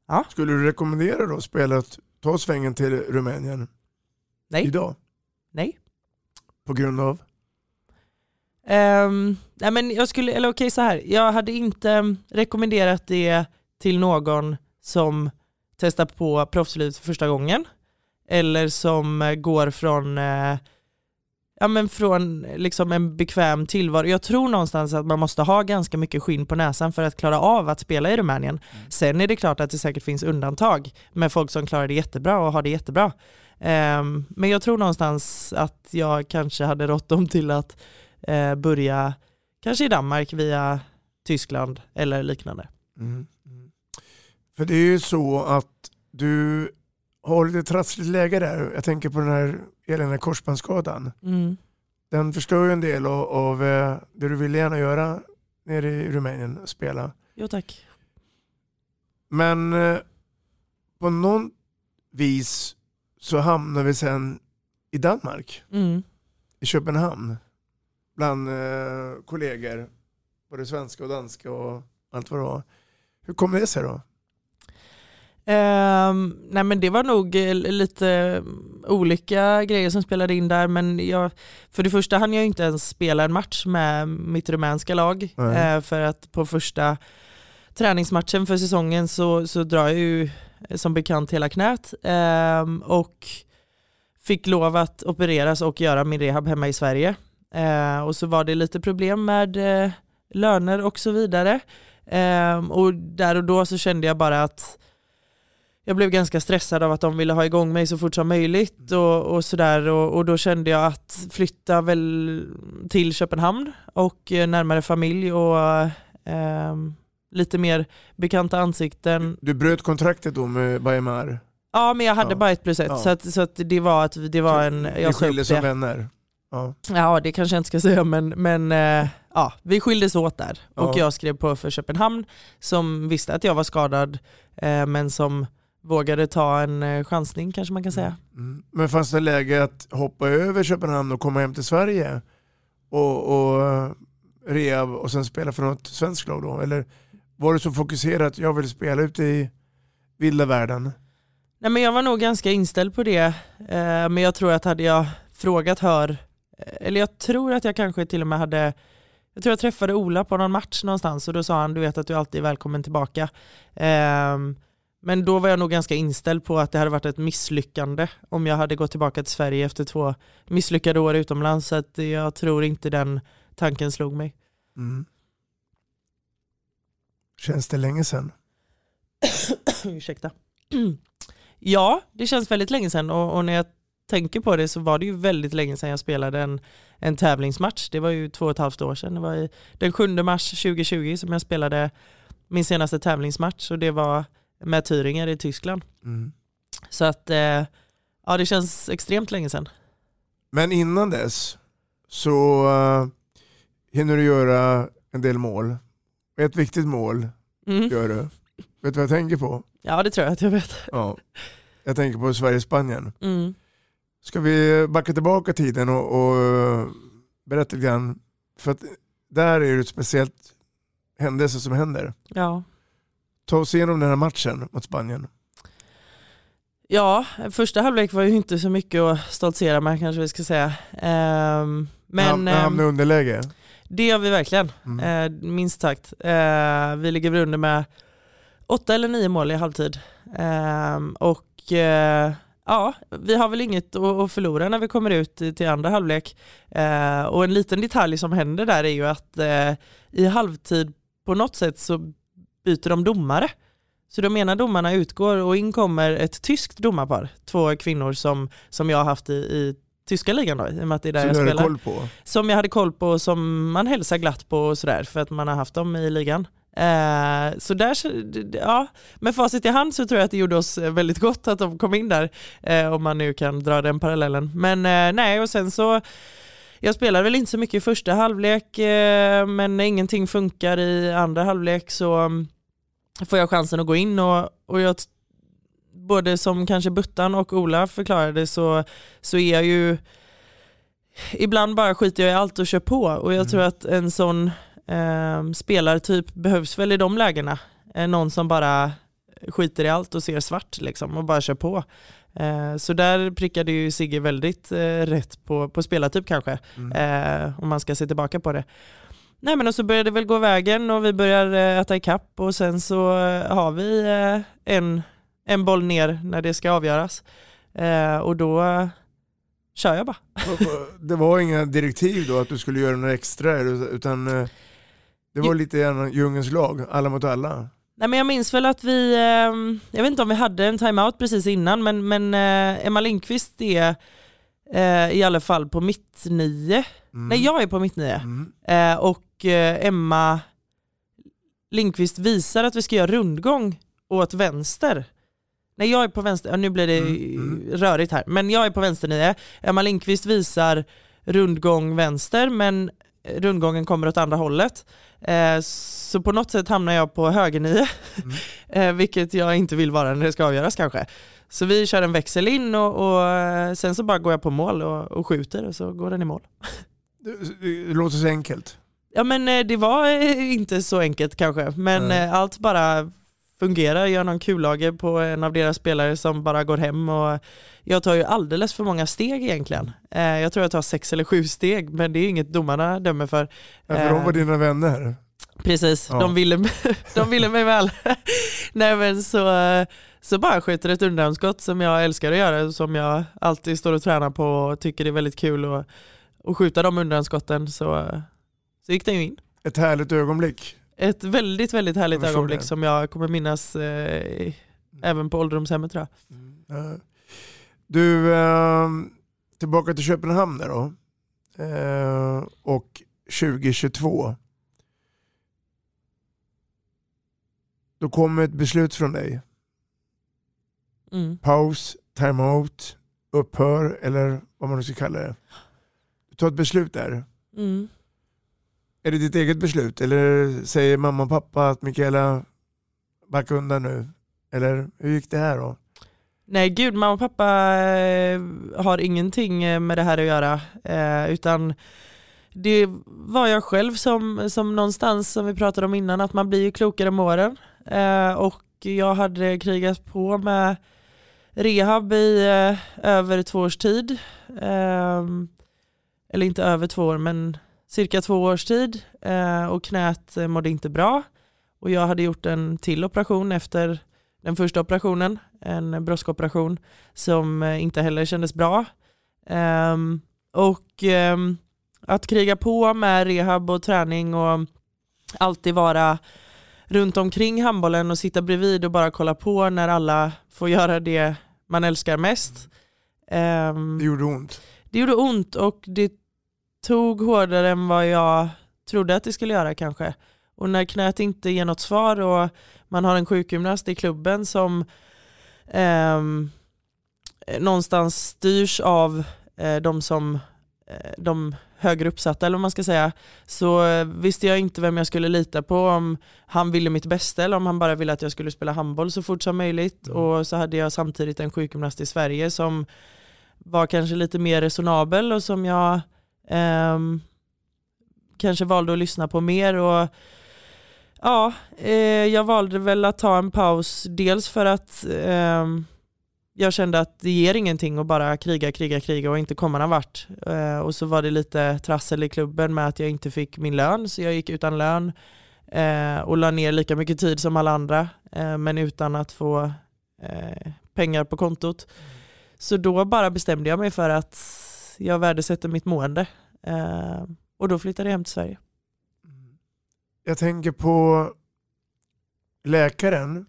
Ja. skulle du rekommendera då spelet ta svängen till Rumänien Nej. idag? Nej. På grund av? Ehm, nej men jag skulle, eller okej så här, jag hade inte mm, rekommenderat det till någon som testar på proffslivet för första gången. Eller som eh, går från, eh, ja men från liksom en bekväm tillvaro. Jag tror någonstans att man måste ha ganska mycket skinn på näsan för att klara av att spela i Rumänien. Sen är det klart att det säkert finns undantag med folk som klarar det jättebra och har det jättebra. Ehm, men jag tror någonstans att jag kanske hade rått dem till att eh, börja kanske i Danmark via Tyskland eller liknande. Mm. Mm. För det är ju så att du har lite trassligt läge där. Jag tänker på den här eländiga korsbandsskadan. Mm. Den förstör ju en del av, av eh, det du vill gärna göra nere i Rumänien, spela. Jo tack. Men eh, på någon vis så hamnar vi sen i Danmark, Mm. i Köpenhamn, bland eh, kollegor, både svenska och danska och allt vad det var. Hur kommer det sig då? Ehm, nej men det var nog eh, lite olika grejer som spelade in där men jag, för det första hann jag inte ens spela en match med mitt rumänska lag eh, för att på första träningsmatchen för säsongen så, så drar jag ju eh, som bekant hela knät ehm, och fick lov att opereras och göra min rehab hemma i Sverige. Eh, och så var det lite problem med eh, löner och så vidare. Ehm, och där och då så kände jag bara att jag blev ganska stressad av att de ville ha igång mig så fort som möjligt och, och sådär och, och då kände jag att flytta väl till Köpenhamn och eh, närmare familj och ehm, lite mer bekanta ansikten. Du bröt kontraktet då med Bajamar? Ja men jag hade Ja. bara ett plus ett Ja. så, att, så att det var att det var en... Ni Jag upp skildes som vänner? Ja. Ja det kanske jag inte ska säga men, men eh, ja, vi skildes åt där och Ja. jag skrev på för Köpenhamn som visste att jag var skadad eh, men som vågade ta en eh, chansning kanske man kan säga. Mm. Men fanns det läge att hoppa över Köpenhamn och komma hem till Sverige och, och eh, rehab och sen spela för något svenskt lag då? Eller var du så fokuserad att jag vill spela ute i vilda världen? Nej, men jag var nog ganska inställd på det eh, men jag tror att hade jag frågat Hör, eller jag tror att jag kanske till och med hade jag tror jag träffade Ola på någon match någonstans och då sa han du vet att du alltid är välkommen tillbaka. Ehm, men då var jag nog ganska inställd på att det hade varit ett misslyckande om jag hade gått tillbaka till Sverige efter två misslyckade år utomlands. Så att jag tror inte den tanken slog mig. Mm. Känns det länge sedan? Ursäkta. ja, det känns väldigt länge sedan och, och när jag tänker på det så var det ju väldigt länge sedan jag spelade en, en tävlingsmatch. Det var ju två och ett halvt år sedan. Det var i, den 7 mars 2020 som jag spelade min senaste tävlingsmatch och det var med Thüringer i Tyskland. Mm. Så att eh, ja, det känns extremt länge sedan. Men innan dess så uh, hinner du göra en del mål. Ett viktigt mål Mm. gör du. Vet du vad jag tänker på? Ja, det tror jag att jag vet. Ja. Jag tänker på Sverige-Spanien. Mm. Ska vi backa tillbaka tiden och, och eh, berätta lite grann? För att där är det ett speciellt händelse som händer. Ja. Ta oss igenom den här matchen mot Spanien. Ja, första halvlek var ju inte så mycket att stoltsera med kanske vi ska säga. Ehm, Men, Ham- hamna i ehm, underläge? Det gör vi verkligen, Mm. eh, minst sagt. Eh, vi ligger väl under med åtta eller nio mål i halvtid. Ehm, och eh, ja, vi har väl inget att förlora när vi kommer ut till andra halvlek. Och en liten detalj som händer där är ju att i halvtid på något sätt så byter de domare. Så de ena domarna utgår och in kommer ett tyskt domarpar, två kvinnor som, som jag har haft i, i tyska ligan då, i och med att det är där Som jag spelar koll på? som jag hade koll på och som man hälsar glatt på och sådär för att man har haft dem i ligan. Eh, så där, ja, med facit i hand så tror jag att det gjorde oss eh, väldigt gott att de kom in där, eh, om man nu kan dra den parallellen. Men eh, nej, och sen så, jag spelar väl inte så mycket i första halvlek, eh, men när ingenting funkar i andra halvlek så mm, får jag chansen att gå in och, och jag både som kanske Buttan och Ola förklarade så, så är jag ju ibland bara skiter jag i allt och kör på och jag tror att en sån eh, spelartyp behövs väl i de lägena. Eh, någon som bara skiter i allt och ser svart liksom och bara kör på. Eh, så där prickade ju Sigge väldigt eh, rätt på, på spelartyp kanske, eh, om man ska se tillbaka på det. Nej men och så började det väl gå vägen och vi börjar eh, äta ikapp och sen så eh, har vi eh, en, en boll ner när det ska avgöras. Och då kör jag bara. Det var inga direktiv då att du skulle göra några extra utan det var lite grann djungelns lag, alla mot alla. Nej, men jag minns väl att vi, jag vet inte om vi hade en timeout precis innan, men, men Emma Lindqvist är i alla fall på mitt nio. Nej, jag är på mitt nio. Eh, och eh, Emma Lindqvist visar att vi ska göra rundgång åt vänster. Nej, jag är på vänster, ja, nu blir det rörigt här, men jag är på vänster nio. Emma Lindqvist visar rundgång vänster, men rundgången kommer åt andra hållet. Eh, så på något sätt hamnar jag på högernio, eh, vilket jag inte vill vara när det ska avgöras kanske. Så vi kör en växel in och, och sen så bara går jag på mål och, och skjuter och så går den i mål. Det, det låter så enkelt. Ja men eh, det var eh, inte så enkelt kanske, men eh, allt bara fungerar. Gör någon kullager på en av deras spelare som bara går hem och jag tar ju alldeles för många steg egentligen. Jag tror jag tar sex eller sju steg, men det är inget domarna dömer för. Ja, för de var dina vänner. Precis, Ja. de, ville, de ville mig väl. Nej men så, så bara skjuter ett undanskott som jag älskar att göra, som jag alltid står och tränar på och tycker det är väldigt kul att, att skjuta de undanskotten så, så gick den ju in. Ett härligt ögonblick. Ett väldigt, väldigt härligt ögonblick det. som jag kommer minnas eh, även på ålderdomshemmet tror jag. Eh, Du, eh, tillbaka till Köpenhamn då. Eh, och 2022. Då kommer ett beslut från dig. Mm. Paus, timeout, upphör eller vad man nu ska kalla det. Du tar ett beslut där. Mm. Är det ditt eget beslut eller säger mamma och pappa att Mikaela backa undan nu? Eller hur gick det här då? Nej gud, mamma och pappa eh, har ingenting eh, med det här att göra. Eh, utan det var jag själv som, som någonstans, som vi pratade om innan, att man blir ju klokare med åren. Och jag hade krigat på med rehab i över två års tid. Ehm, eller inte över två år, men cirka två års tid. Eh, och knät eh, mådde inte bra. Och jag hade gjort en till operation efter den första operationen, en bröstoperation som eh, inte heller kändes bra. Ehm, och ehm, att kriga på med rehab och träning och alltid vara runt omkring handbollen och sitta bredvid och bara kolla på när alla får göra det man älskar mest. Ehm, Det gjorde ont. det gjorde ont och det tog hårdare än vad jag trodde att det skulle göra kanske. Och när knät inte ger något svar och man har en sjukgymnast i klubben som ehm, någonstans styrs av eh, de som eh, de högre uppsatta eller vad man ska säga så eh, visste jag inte vem jag skulle lita på om han ville mitt bästa eller om han bara ville att jag skulle spela handboll så fort som möjligt och så hade jag samtidigt en sjukgymnast i Sverige som var kanske lite mer resonabel och som jag ehm, kanske valde att lyssna på mer och ja, eh, jag valde väl att ta en paus dels för att ehm, jag kände att det ger ingenting att bara kriga, kriga, kriga och inte komma någon vart. Eh, och så var det lite trassel i klubben med att jag inte fick min lön, så jag gick utan lön eh, och la ner lika mycket tid som alla andra, eh, men utan att få eh, pengar på kontot. Så då bara bestämde jag mig för att jag värdesätter mitt mående. Eh, och då flyttade jag hem till Sverige. Mm. Jag tänker på läkaren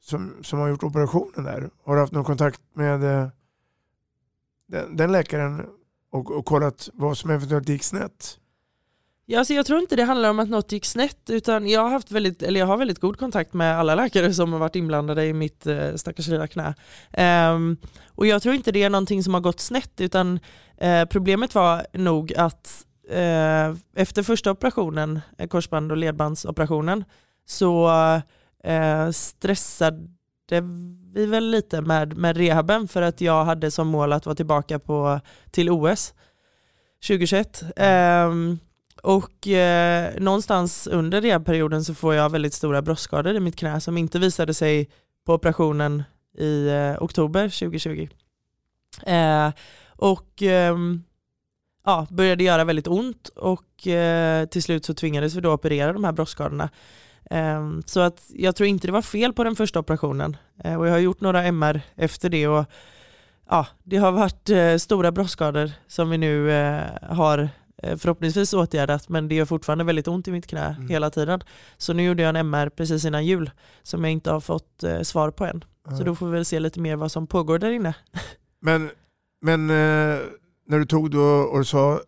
som, som har gjort operationen där. Har du haft någon kontakt med eh, den, den läkaren och, och kollat vad som eventuellt gick snett? Ja, alltså jag tror inte det handlar om att något gick snett utan jag har, haft väldigt, eller jag har väldigt god kontakt med alla läkare som har varit inblandade i mitt eh, stackars lilla knä. Um, och jag tror inte det är någonting som har gått snett utan eh, problemet var nog att eh, efter första operationen, eh, korsband och ledbandsoperationen, så eh, stressade vi väl lite med, med rehaben för att jag hade som mål att vara tillbaka på, till OS 2021. Um, och eh, någonstans under rehabperioden så får jag väldigt stora bröstskador i mitt knä som inte visade sig på operationen i eh, oktober 2020. Eh, och ehm, ja, började göra väldigt ont och eh, till slut så tvingades vi då operera de här bröstskadorna. Ehm, så att jag tror inte det var fel på den första operationen eh, och jag har gjort några MR efter det och ja, det har varit eh, stora bröstskador som vi nu eh, har förhoppningsvis åtgärdat men det gör fortfarande väldigt ont i mitt knä mm. hela tiden. Så nu gjorde jag en MR precis innan jul som jag inte har fått svar på än. Mm. Så då får vi väl se lite mer vad som pågår där inne. Men, men när du tog då och sa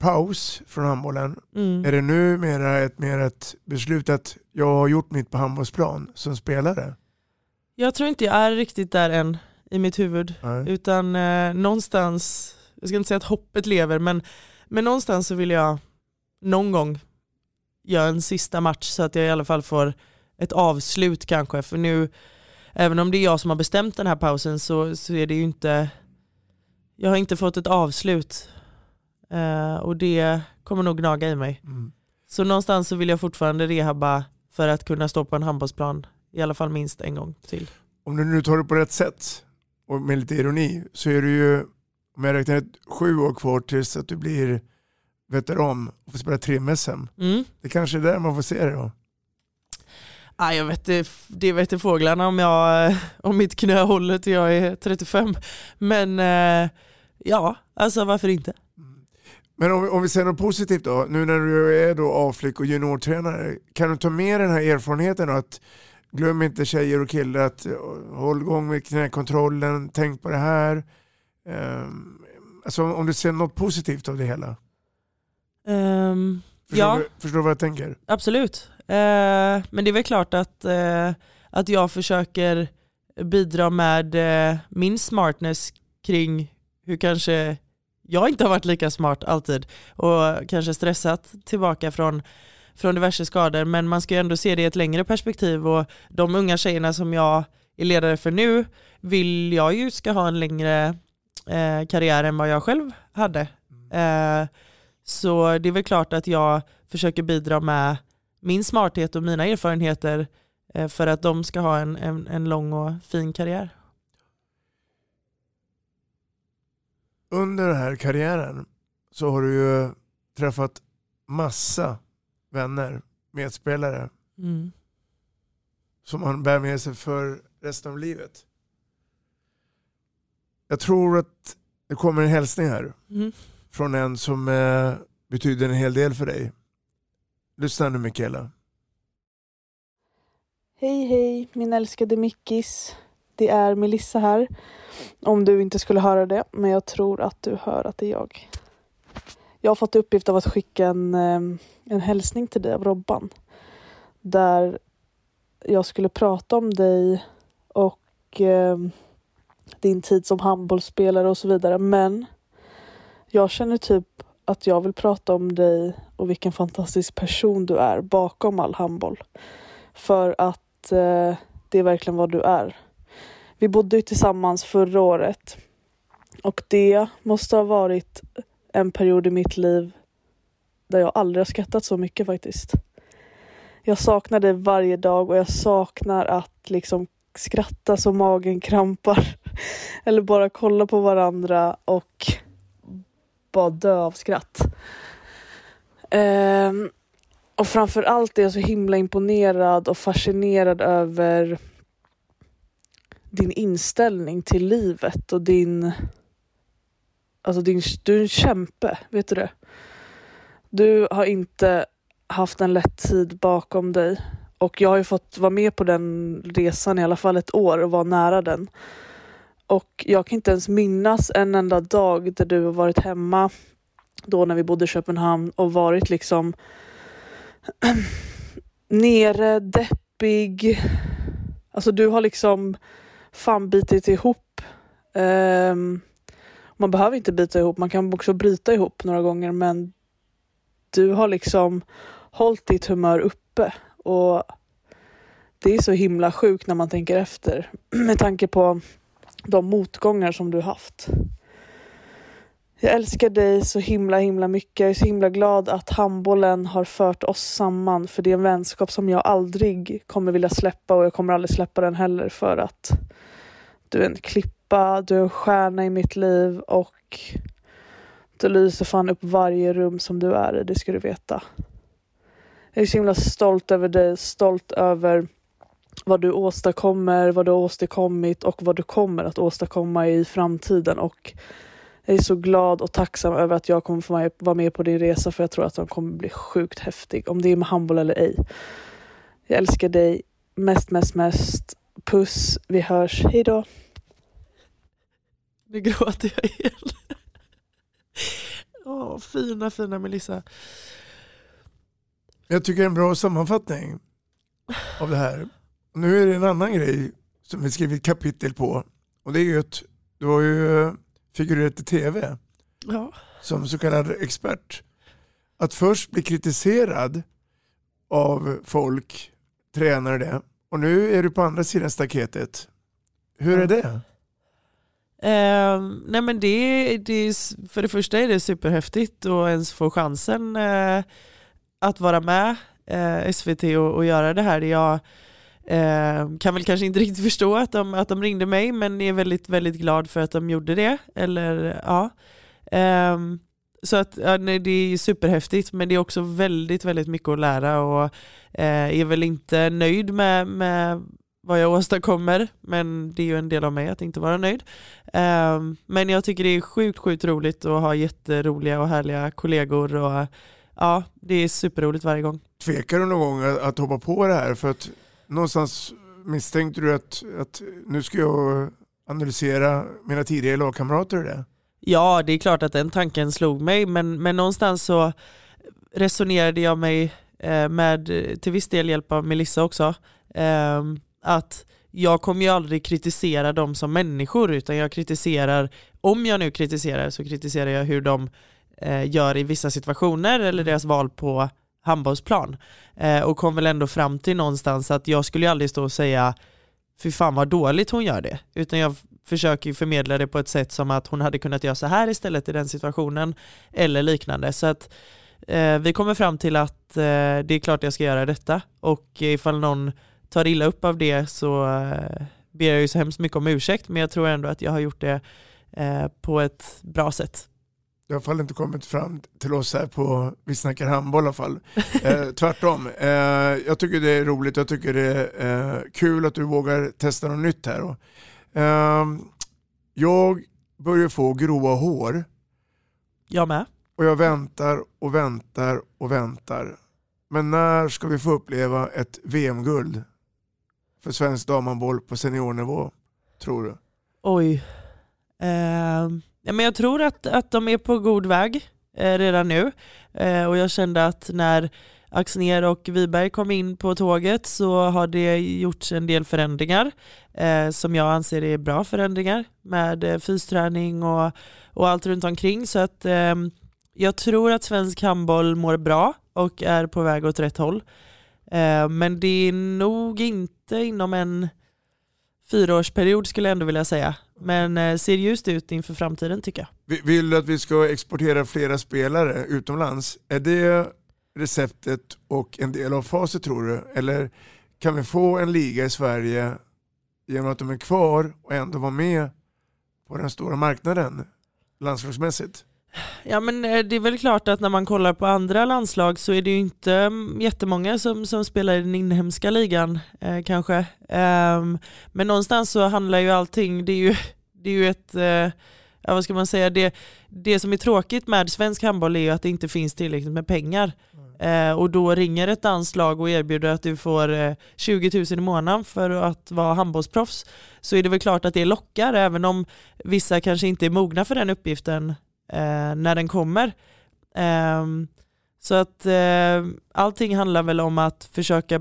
paus från handbollen, mm. är det nu mera ett, mer ett beslut att jag har gjort mitt på handbollsplan som spelare? Jag tror inte jag är riktigt där än i mitt huvud. Nej. Utan eh, någonstans, jag ska inte säga att hoppet lever, men, men någonstans så vill jag någon gång göra en sista match så att jag i alla fall får ett avslut kanske. För nu, även om det är jag som har bestämt den här pausen så, så är det ju inte jag har inte fått ett avslut uh, och det kommer nog gnaga i mig. Mm. Så någonstans så vill jag fortfarande rehabba för att kunna stå på en handbollsplan i alla fall minst en gång till. Om du nu tar det på rätt sätt och med lite ironi så är du ju, om jag räknar ett, sju år kvar tills att du blir veteran och får spela trim-SM. Mm. Det kanske är där man får se det då. Ah, jag vet det, det vet fåglarna om, jag, om mitt knä håller till jag är 35. Men eh, Ja, alltså varför inte? Men om vi, om vi säger något positivt då, nu när du är då avflick och juniortränare, kan du ta med den här erfarenheten att glöm inte tjejer och killar att eh, håll igång med knäkontrollen, tänk på det här. Um, alltså om du ser något positivt av det hela? Um, förstår, ja. du, förstår du vad jag tänker? Absolut. Uh, men det är väl klart att, uh, att jag försöker bidra med uh, min smartness kring hur kanske jag inte har varit lika smart alltid och kanske stressat tillbaka från, från diverse skador men man ska ju ändå se det i ett längre perspektiv och de unga tjejerna som jag är ledare för nu vill jag ju ska ha en längre eh, karriär än vad jag själv hade. Eh, så det är väl klart att jag försöker bidra med min smarthet och mina erfarenheter eh, för att de ska ha en, en, en lång och fin karriär. under den här karriären så har du ju träffat massa vänner, medspelare mm. som man bär med sig för resten av livet. Jag tror att det kommer en hälsning här mm. från en som eh, betyder en hel del för dig. Lyssna nu Mikaela. Hej hej min älskade Mickis. Det är Melissa här. Om du inte skulle höra det, men jag tror att du hör att det är jag. Jag har fått uppgift av att skicka en, ehm, en hälsning till dig av Robban. Där jag skulle prata om dig och eh, din tid som handbollsspelare och så vidare. Men jag känner typ att jag vill prata om dig och vilken fantastisk person du är bakom all handboll. För att eh, det är verkligen vad du är. Vi bodde ju tillsammans förra året och det måste ha varit en period i mitt liv där jag aldrig har skrattat så mycket faktiskt. Jag saknar dig varje dag och jag saknar att liksom skratta så magen krampar. Eller bara kolla på varandra och bara dö av skratt. Um, och framför allt är jag så himla imponerad och fascinerad över din inställning till livet och din... Alltså din, du är en kämpe, vet du det? Du har inte haft en lätt tid bakom dig och jag har ju fått vara med på den resan i alla fall ett år och vara nära den. Och jag kan inte ens minnas en enda dag där du har varit hemma då när vi bodde i Köpenhamn och varit liksom nere, deppig. Alltså du har liksom fan bitit ihop. Um, man behöver inte bita ihop, man kan också bryta ihop några gånger men du har liksom hållit ditt humör uppe och det är så himla sjukt när man tänker efter med tanke på de motgångar som du haft. Jag älskar dig så himla himla mycket. Jag är så himla glad att handbollen har fört oss samman för det är en vänskap som jag aldrig kommer vilja släppa och jag kommer aldrig släppa den heller för att du är en klippa, du är en stjärna i mitt liv och du lyser fan upp varje rum som du är i, det ska du veta. Jag är så himla stolt över dig, stolt över vad du åstadkommer, vad du har åstadkommit och vad du kommer att åstadkomma i framtiden. Och jag är så glad och tacksam över att jag kommer få vara med på din resa för jag tror att den kommer bli sjukt häftig, om det är med handboll eller ej. Jag älskar dig mest, mest, mest. Puss, vi hörs. Hejdå. Nu gråter jag igen. Åh, fina, fina Melissa. Jag tycker det är en bra sammanfattning av det här. Nu är det en annan grej som vi skrivit kapitel på. Och det är ju att du har ju figurerat i tv ja. som så kallad expert. Att först bli kritiserad av folk, tränare det, och nu är du på andra sidan staketet. Hur är det? Uh, nej men det, det, för det första är det superhäftigt att ens få chansen uh, att vara med eh, SVT och, och, göra det här. Jag eh, kan väl kanske inte riktigt förstå att de, att de ringde mig men är väldigt, väldigt glad för att de gjorde det. Eller, ja. Eh, så att, ja, nej, det är superhäftigt men det är också väldigt, väldigt mycket att lära och eh, är väl inte nöjd med, med vad jag åstadkommer, men det är ju en del av mig att inte vara nöjd. Um, men jag tycker det är sjukt, sjukt roligt att ha jätteroliga och härliga kollegor och ja, det är superroligt varje gång. Tvekar du någon gång att hoppa på det här? För att någonstans misstänkte du att, att nu ska jag analysera mina tidigare lagkamrater i det? Ja, det är klart att den tanken slog mig, men, men någonstans så resonerade jag mig eh, med till viss del hjälp av Melissa också. Um, att jag kommer ju aldrig kritisera dem som människor utan jag kritiserar, om jag nu kritiserar så kritiserar jag hur de gör i vissa situationer eller deras val på handbollsplan. Eh, och kom väl ändå fram till någonstans att jag skulle aldrig stå och säga fy fan vad dåligt hon gör det. Utan jag försöker förmedla det på ett sätt som att hon hade kunnat göra så här istället i den situationen eller liknande. Så att eh, vi kommer fram till att eh, det är klart jag ska göra detta och ifall någon tar illa upp av det så eh, ber jag ju så hemskt mycket om ursäkt men jag tror ändå att jag har gjort det eh, på ett bra sätt. Det har i alla fall inte kommit fram till oss här på Vi snackar handboll i alla fall. Eh, tvärtom. Eh, jag tycker det är roligt, jag tycker det är eh, kul att du vågar testa något nytt här. Då. Eh, jag börjar få gråa hår. Jag med. Och jag väntar och väntar och väntar. Men när ska vi få uppleva ett VM-guld? för svensk damhandboll på seniornivå, tror du? Oj. Eh, men jag tror att, att de är på god väg eh, redan nu. Eh, och jag kände att när Axner och Wiberg kom in på tåget så har det gjorts en del förändringar eh, som jag anser är bra förändringar med eh, fysträning och, och allt runt omkring. Så att eh, jag tror att svensk handboll mår bra och är på väg åt rätt håll. Eh, men det är nog inte inom en fyraårsperiod skulle jag ändå vilja säga. Men eh, ser ljust ut inför framtiden tycker jag. Vill du att vi ska exportera flera spelare utomlands? Är det receptet och en del av facit tror du? Eller kan vi få en liga i Sverige genom att de är kvar och ändå vara med på den stora marknaden landslagsmässigt? Ja men eh, det är väl klart att när man kollar på andra landslag så är det ju inte mm, jättemånga som, som spelar i den inhemska ligan eh, kanske. Eh, men någonstans så handlar ju allting, det är ju, det är ju ett, eh, ja vad ska man säga, det, det som är tråkigt med svensk handboll är ju att det inte finns tillräckligt med pengar. Eh, och då ringer ett danslag och erbjuder att du får eh, 20 000 i månaden för att vara handbollsproffs så är det väl klart att det lockar även om vissa kanske inte är mogna för den uppgiften eh, när den kommer. Ehm, så att eh, allting handlar väl om att försöka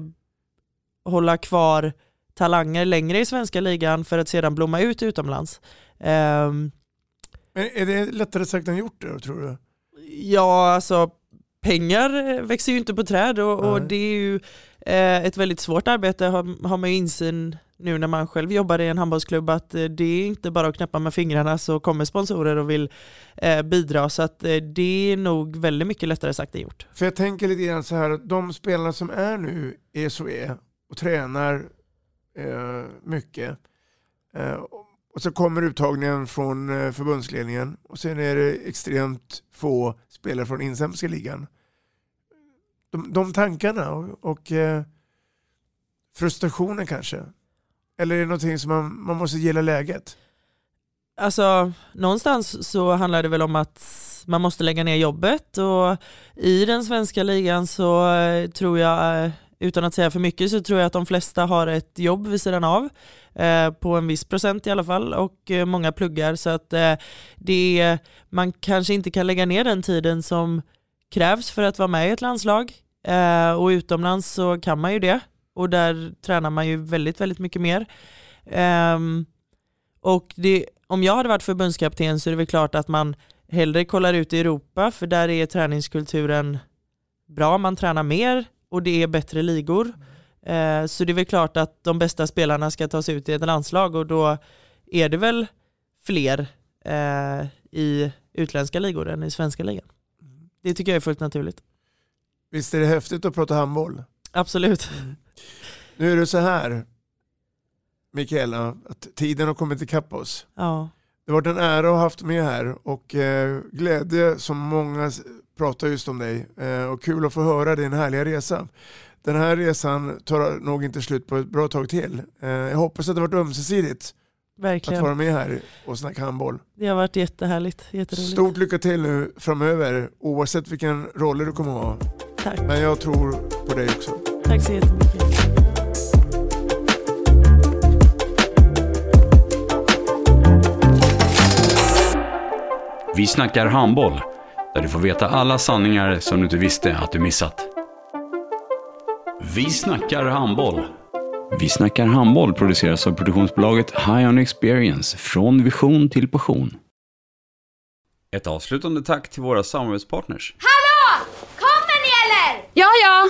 hålla kvar talanger längre i svenska ligan för att sedan blomma ut utomlands. Men är det lättare sagt än gjort då, tror du? Ja, alltså pengar växer ju inte på träd och, och det är ju eh, ett väldigt svårt arbete har, har man ju insyn nu när man själv jobbar i en handbollsklubb att eh, det är inte bara att knäppa med fingrarna så kommer sponsorer och vill eh, bidra så att eh, det är nog väldigt mycket lättare sagt än gjort. För jag tänker lite grann så här att de spelarna som är nu i SOE och tränar eh, mycket eh, och så kommer uttagningen från eh, förbundsledningen och sen är det extremt få spelare från inhemska ligan. De, de tankarna och, och eh, frustrationen kanske. Eller är det någonting som man, man måste gilla läget? Alltså någonstans så handlar det väl om att man måste lägga ner jobbet och i den svenska ligan så eh, tror jag, eh, utan att säga för mycket, så tror jag att de flesta har ett jobb vid sidan av. Eh, på en viss procent i alla fall och eh, många pluggar så att eh, det, man kanske inte kan lägga ner den tiden som krävs för att vara med i ett landslag eh, och utomlands så kan man ju det och där tränar man ju väldigt, väldigt mycket mer. Ehm, och det, om jag hade varit förbundskapten så är det väl klart att man hellre kollar ut i Europa för där är träningskulturen bra, man tränar mer och det är bättre ligor. Eh, så det är väl klart att de bästa spelarna ska tas ut i ett landslag och då är det väl fler eh, i utländska ligor än i svenska ligan. Det tycker jag är fullt naturligt. Visst är det häftigt att prata handboll? Absolut. Nu är det så här, Mikaela, att tiden har kommit ikapp oss. Ja. Det har varit en ära att ha haft med här och eh, glädje som många pratar just om dig eh, och kul att få höra din härliga resa. Den här resan tar nog inte slut på ett bra tag till. Eh, jag hoppas att det har varit ömsesidigt Verkligen. att vara med här och snacka handboll. Det har varit jättehärligt, jätteroligt. Stort lycka till nu framöver oavsett vilken roll du kommer att ha. Tack. Men jag tror på dig också. Tack så jättemycket. Vi snackar handboll, där du får veta alla sanningar som du inte visste att du missat. Vi snackar handboll. Vi snackar handboll produceras av produktionsbolaget High On Experience, från vision till passion. Ett avslutande tack till våra samarbetspartners. Hallå! Kommer ni eller? Ja, ja.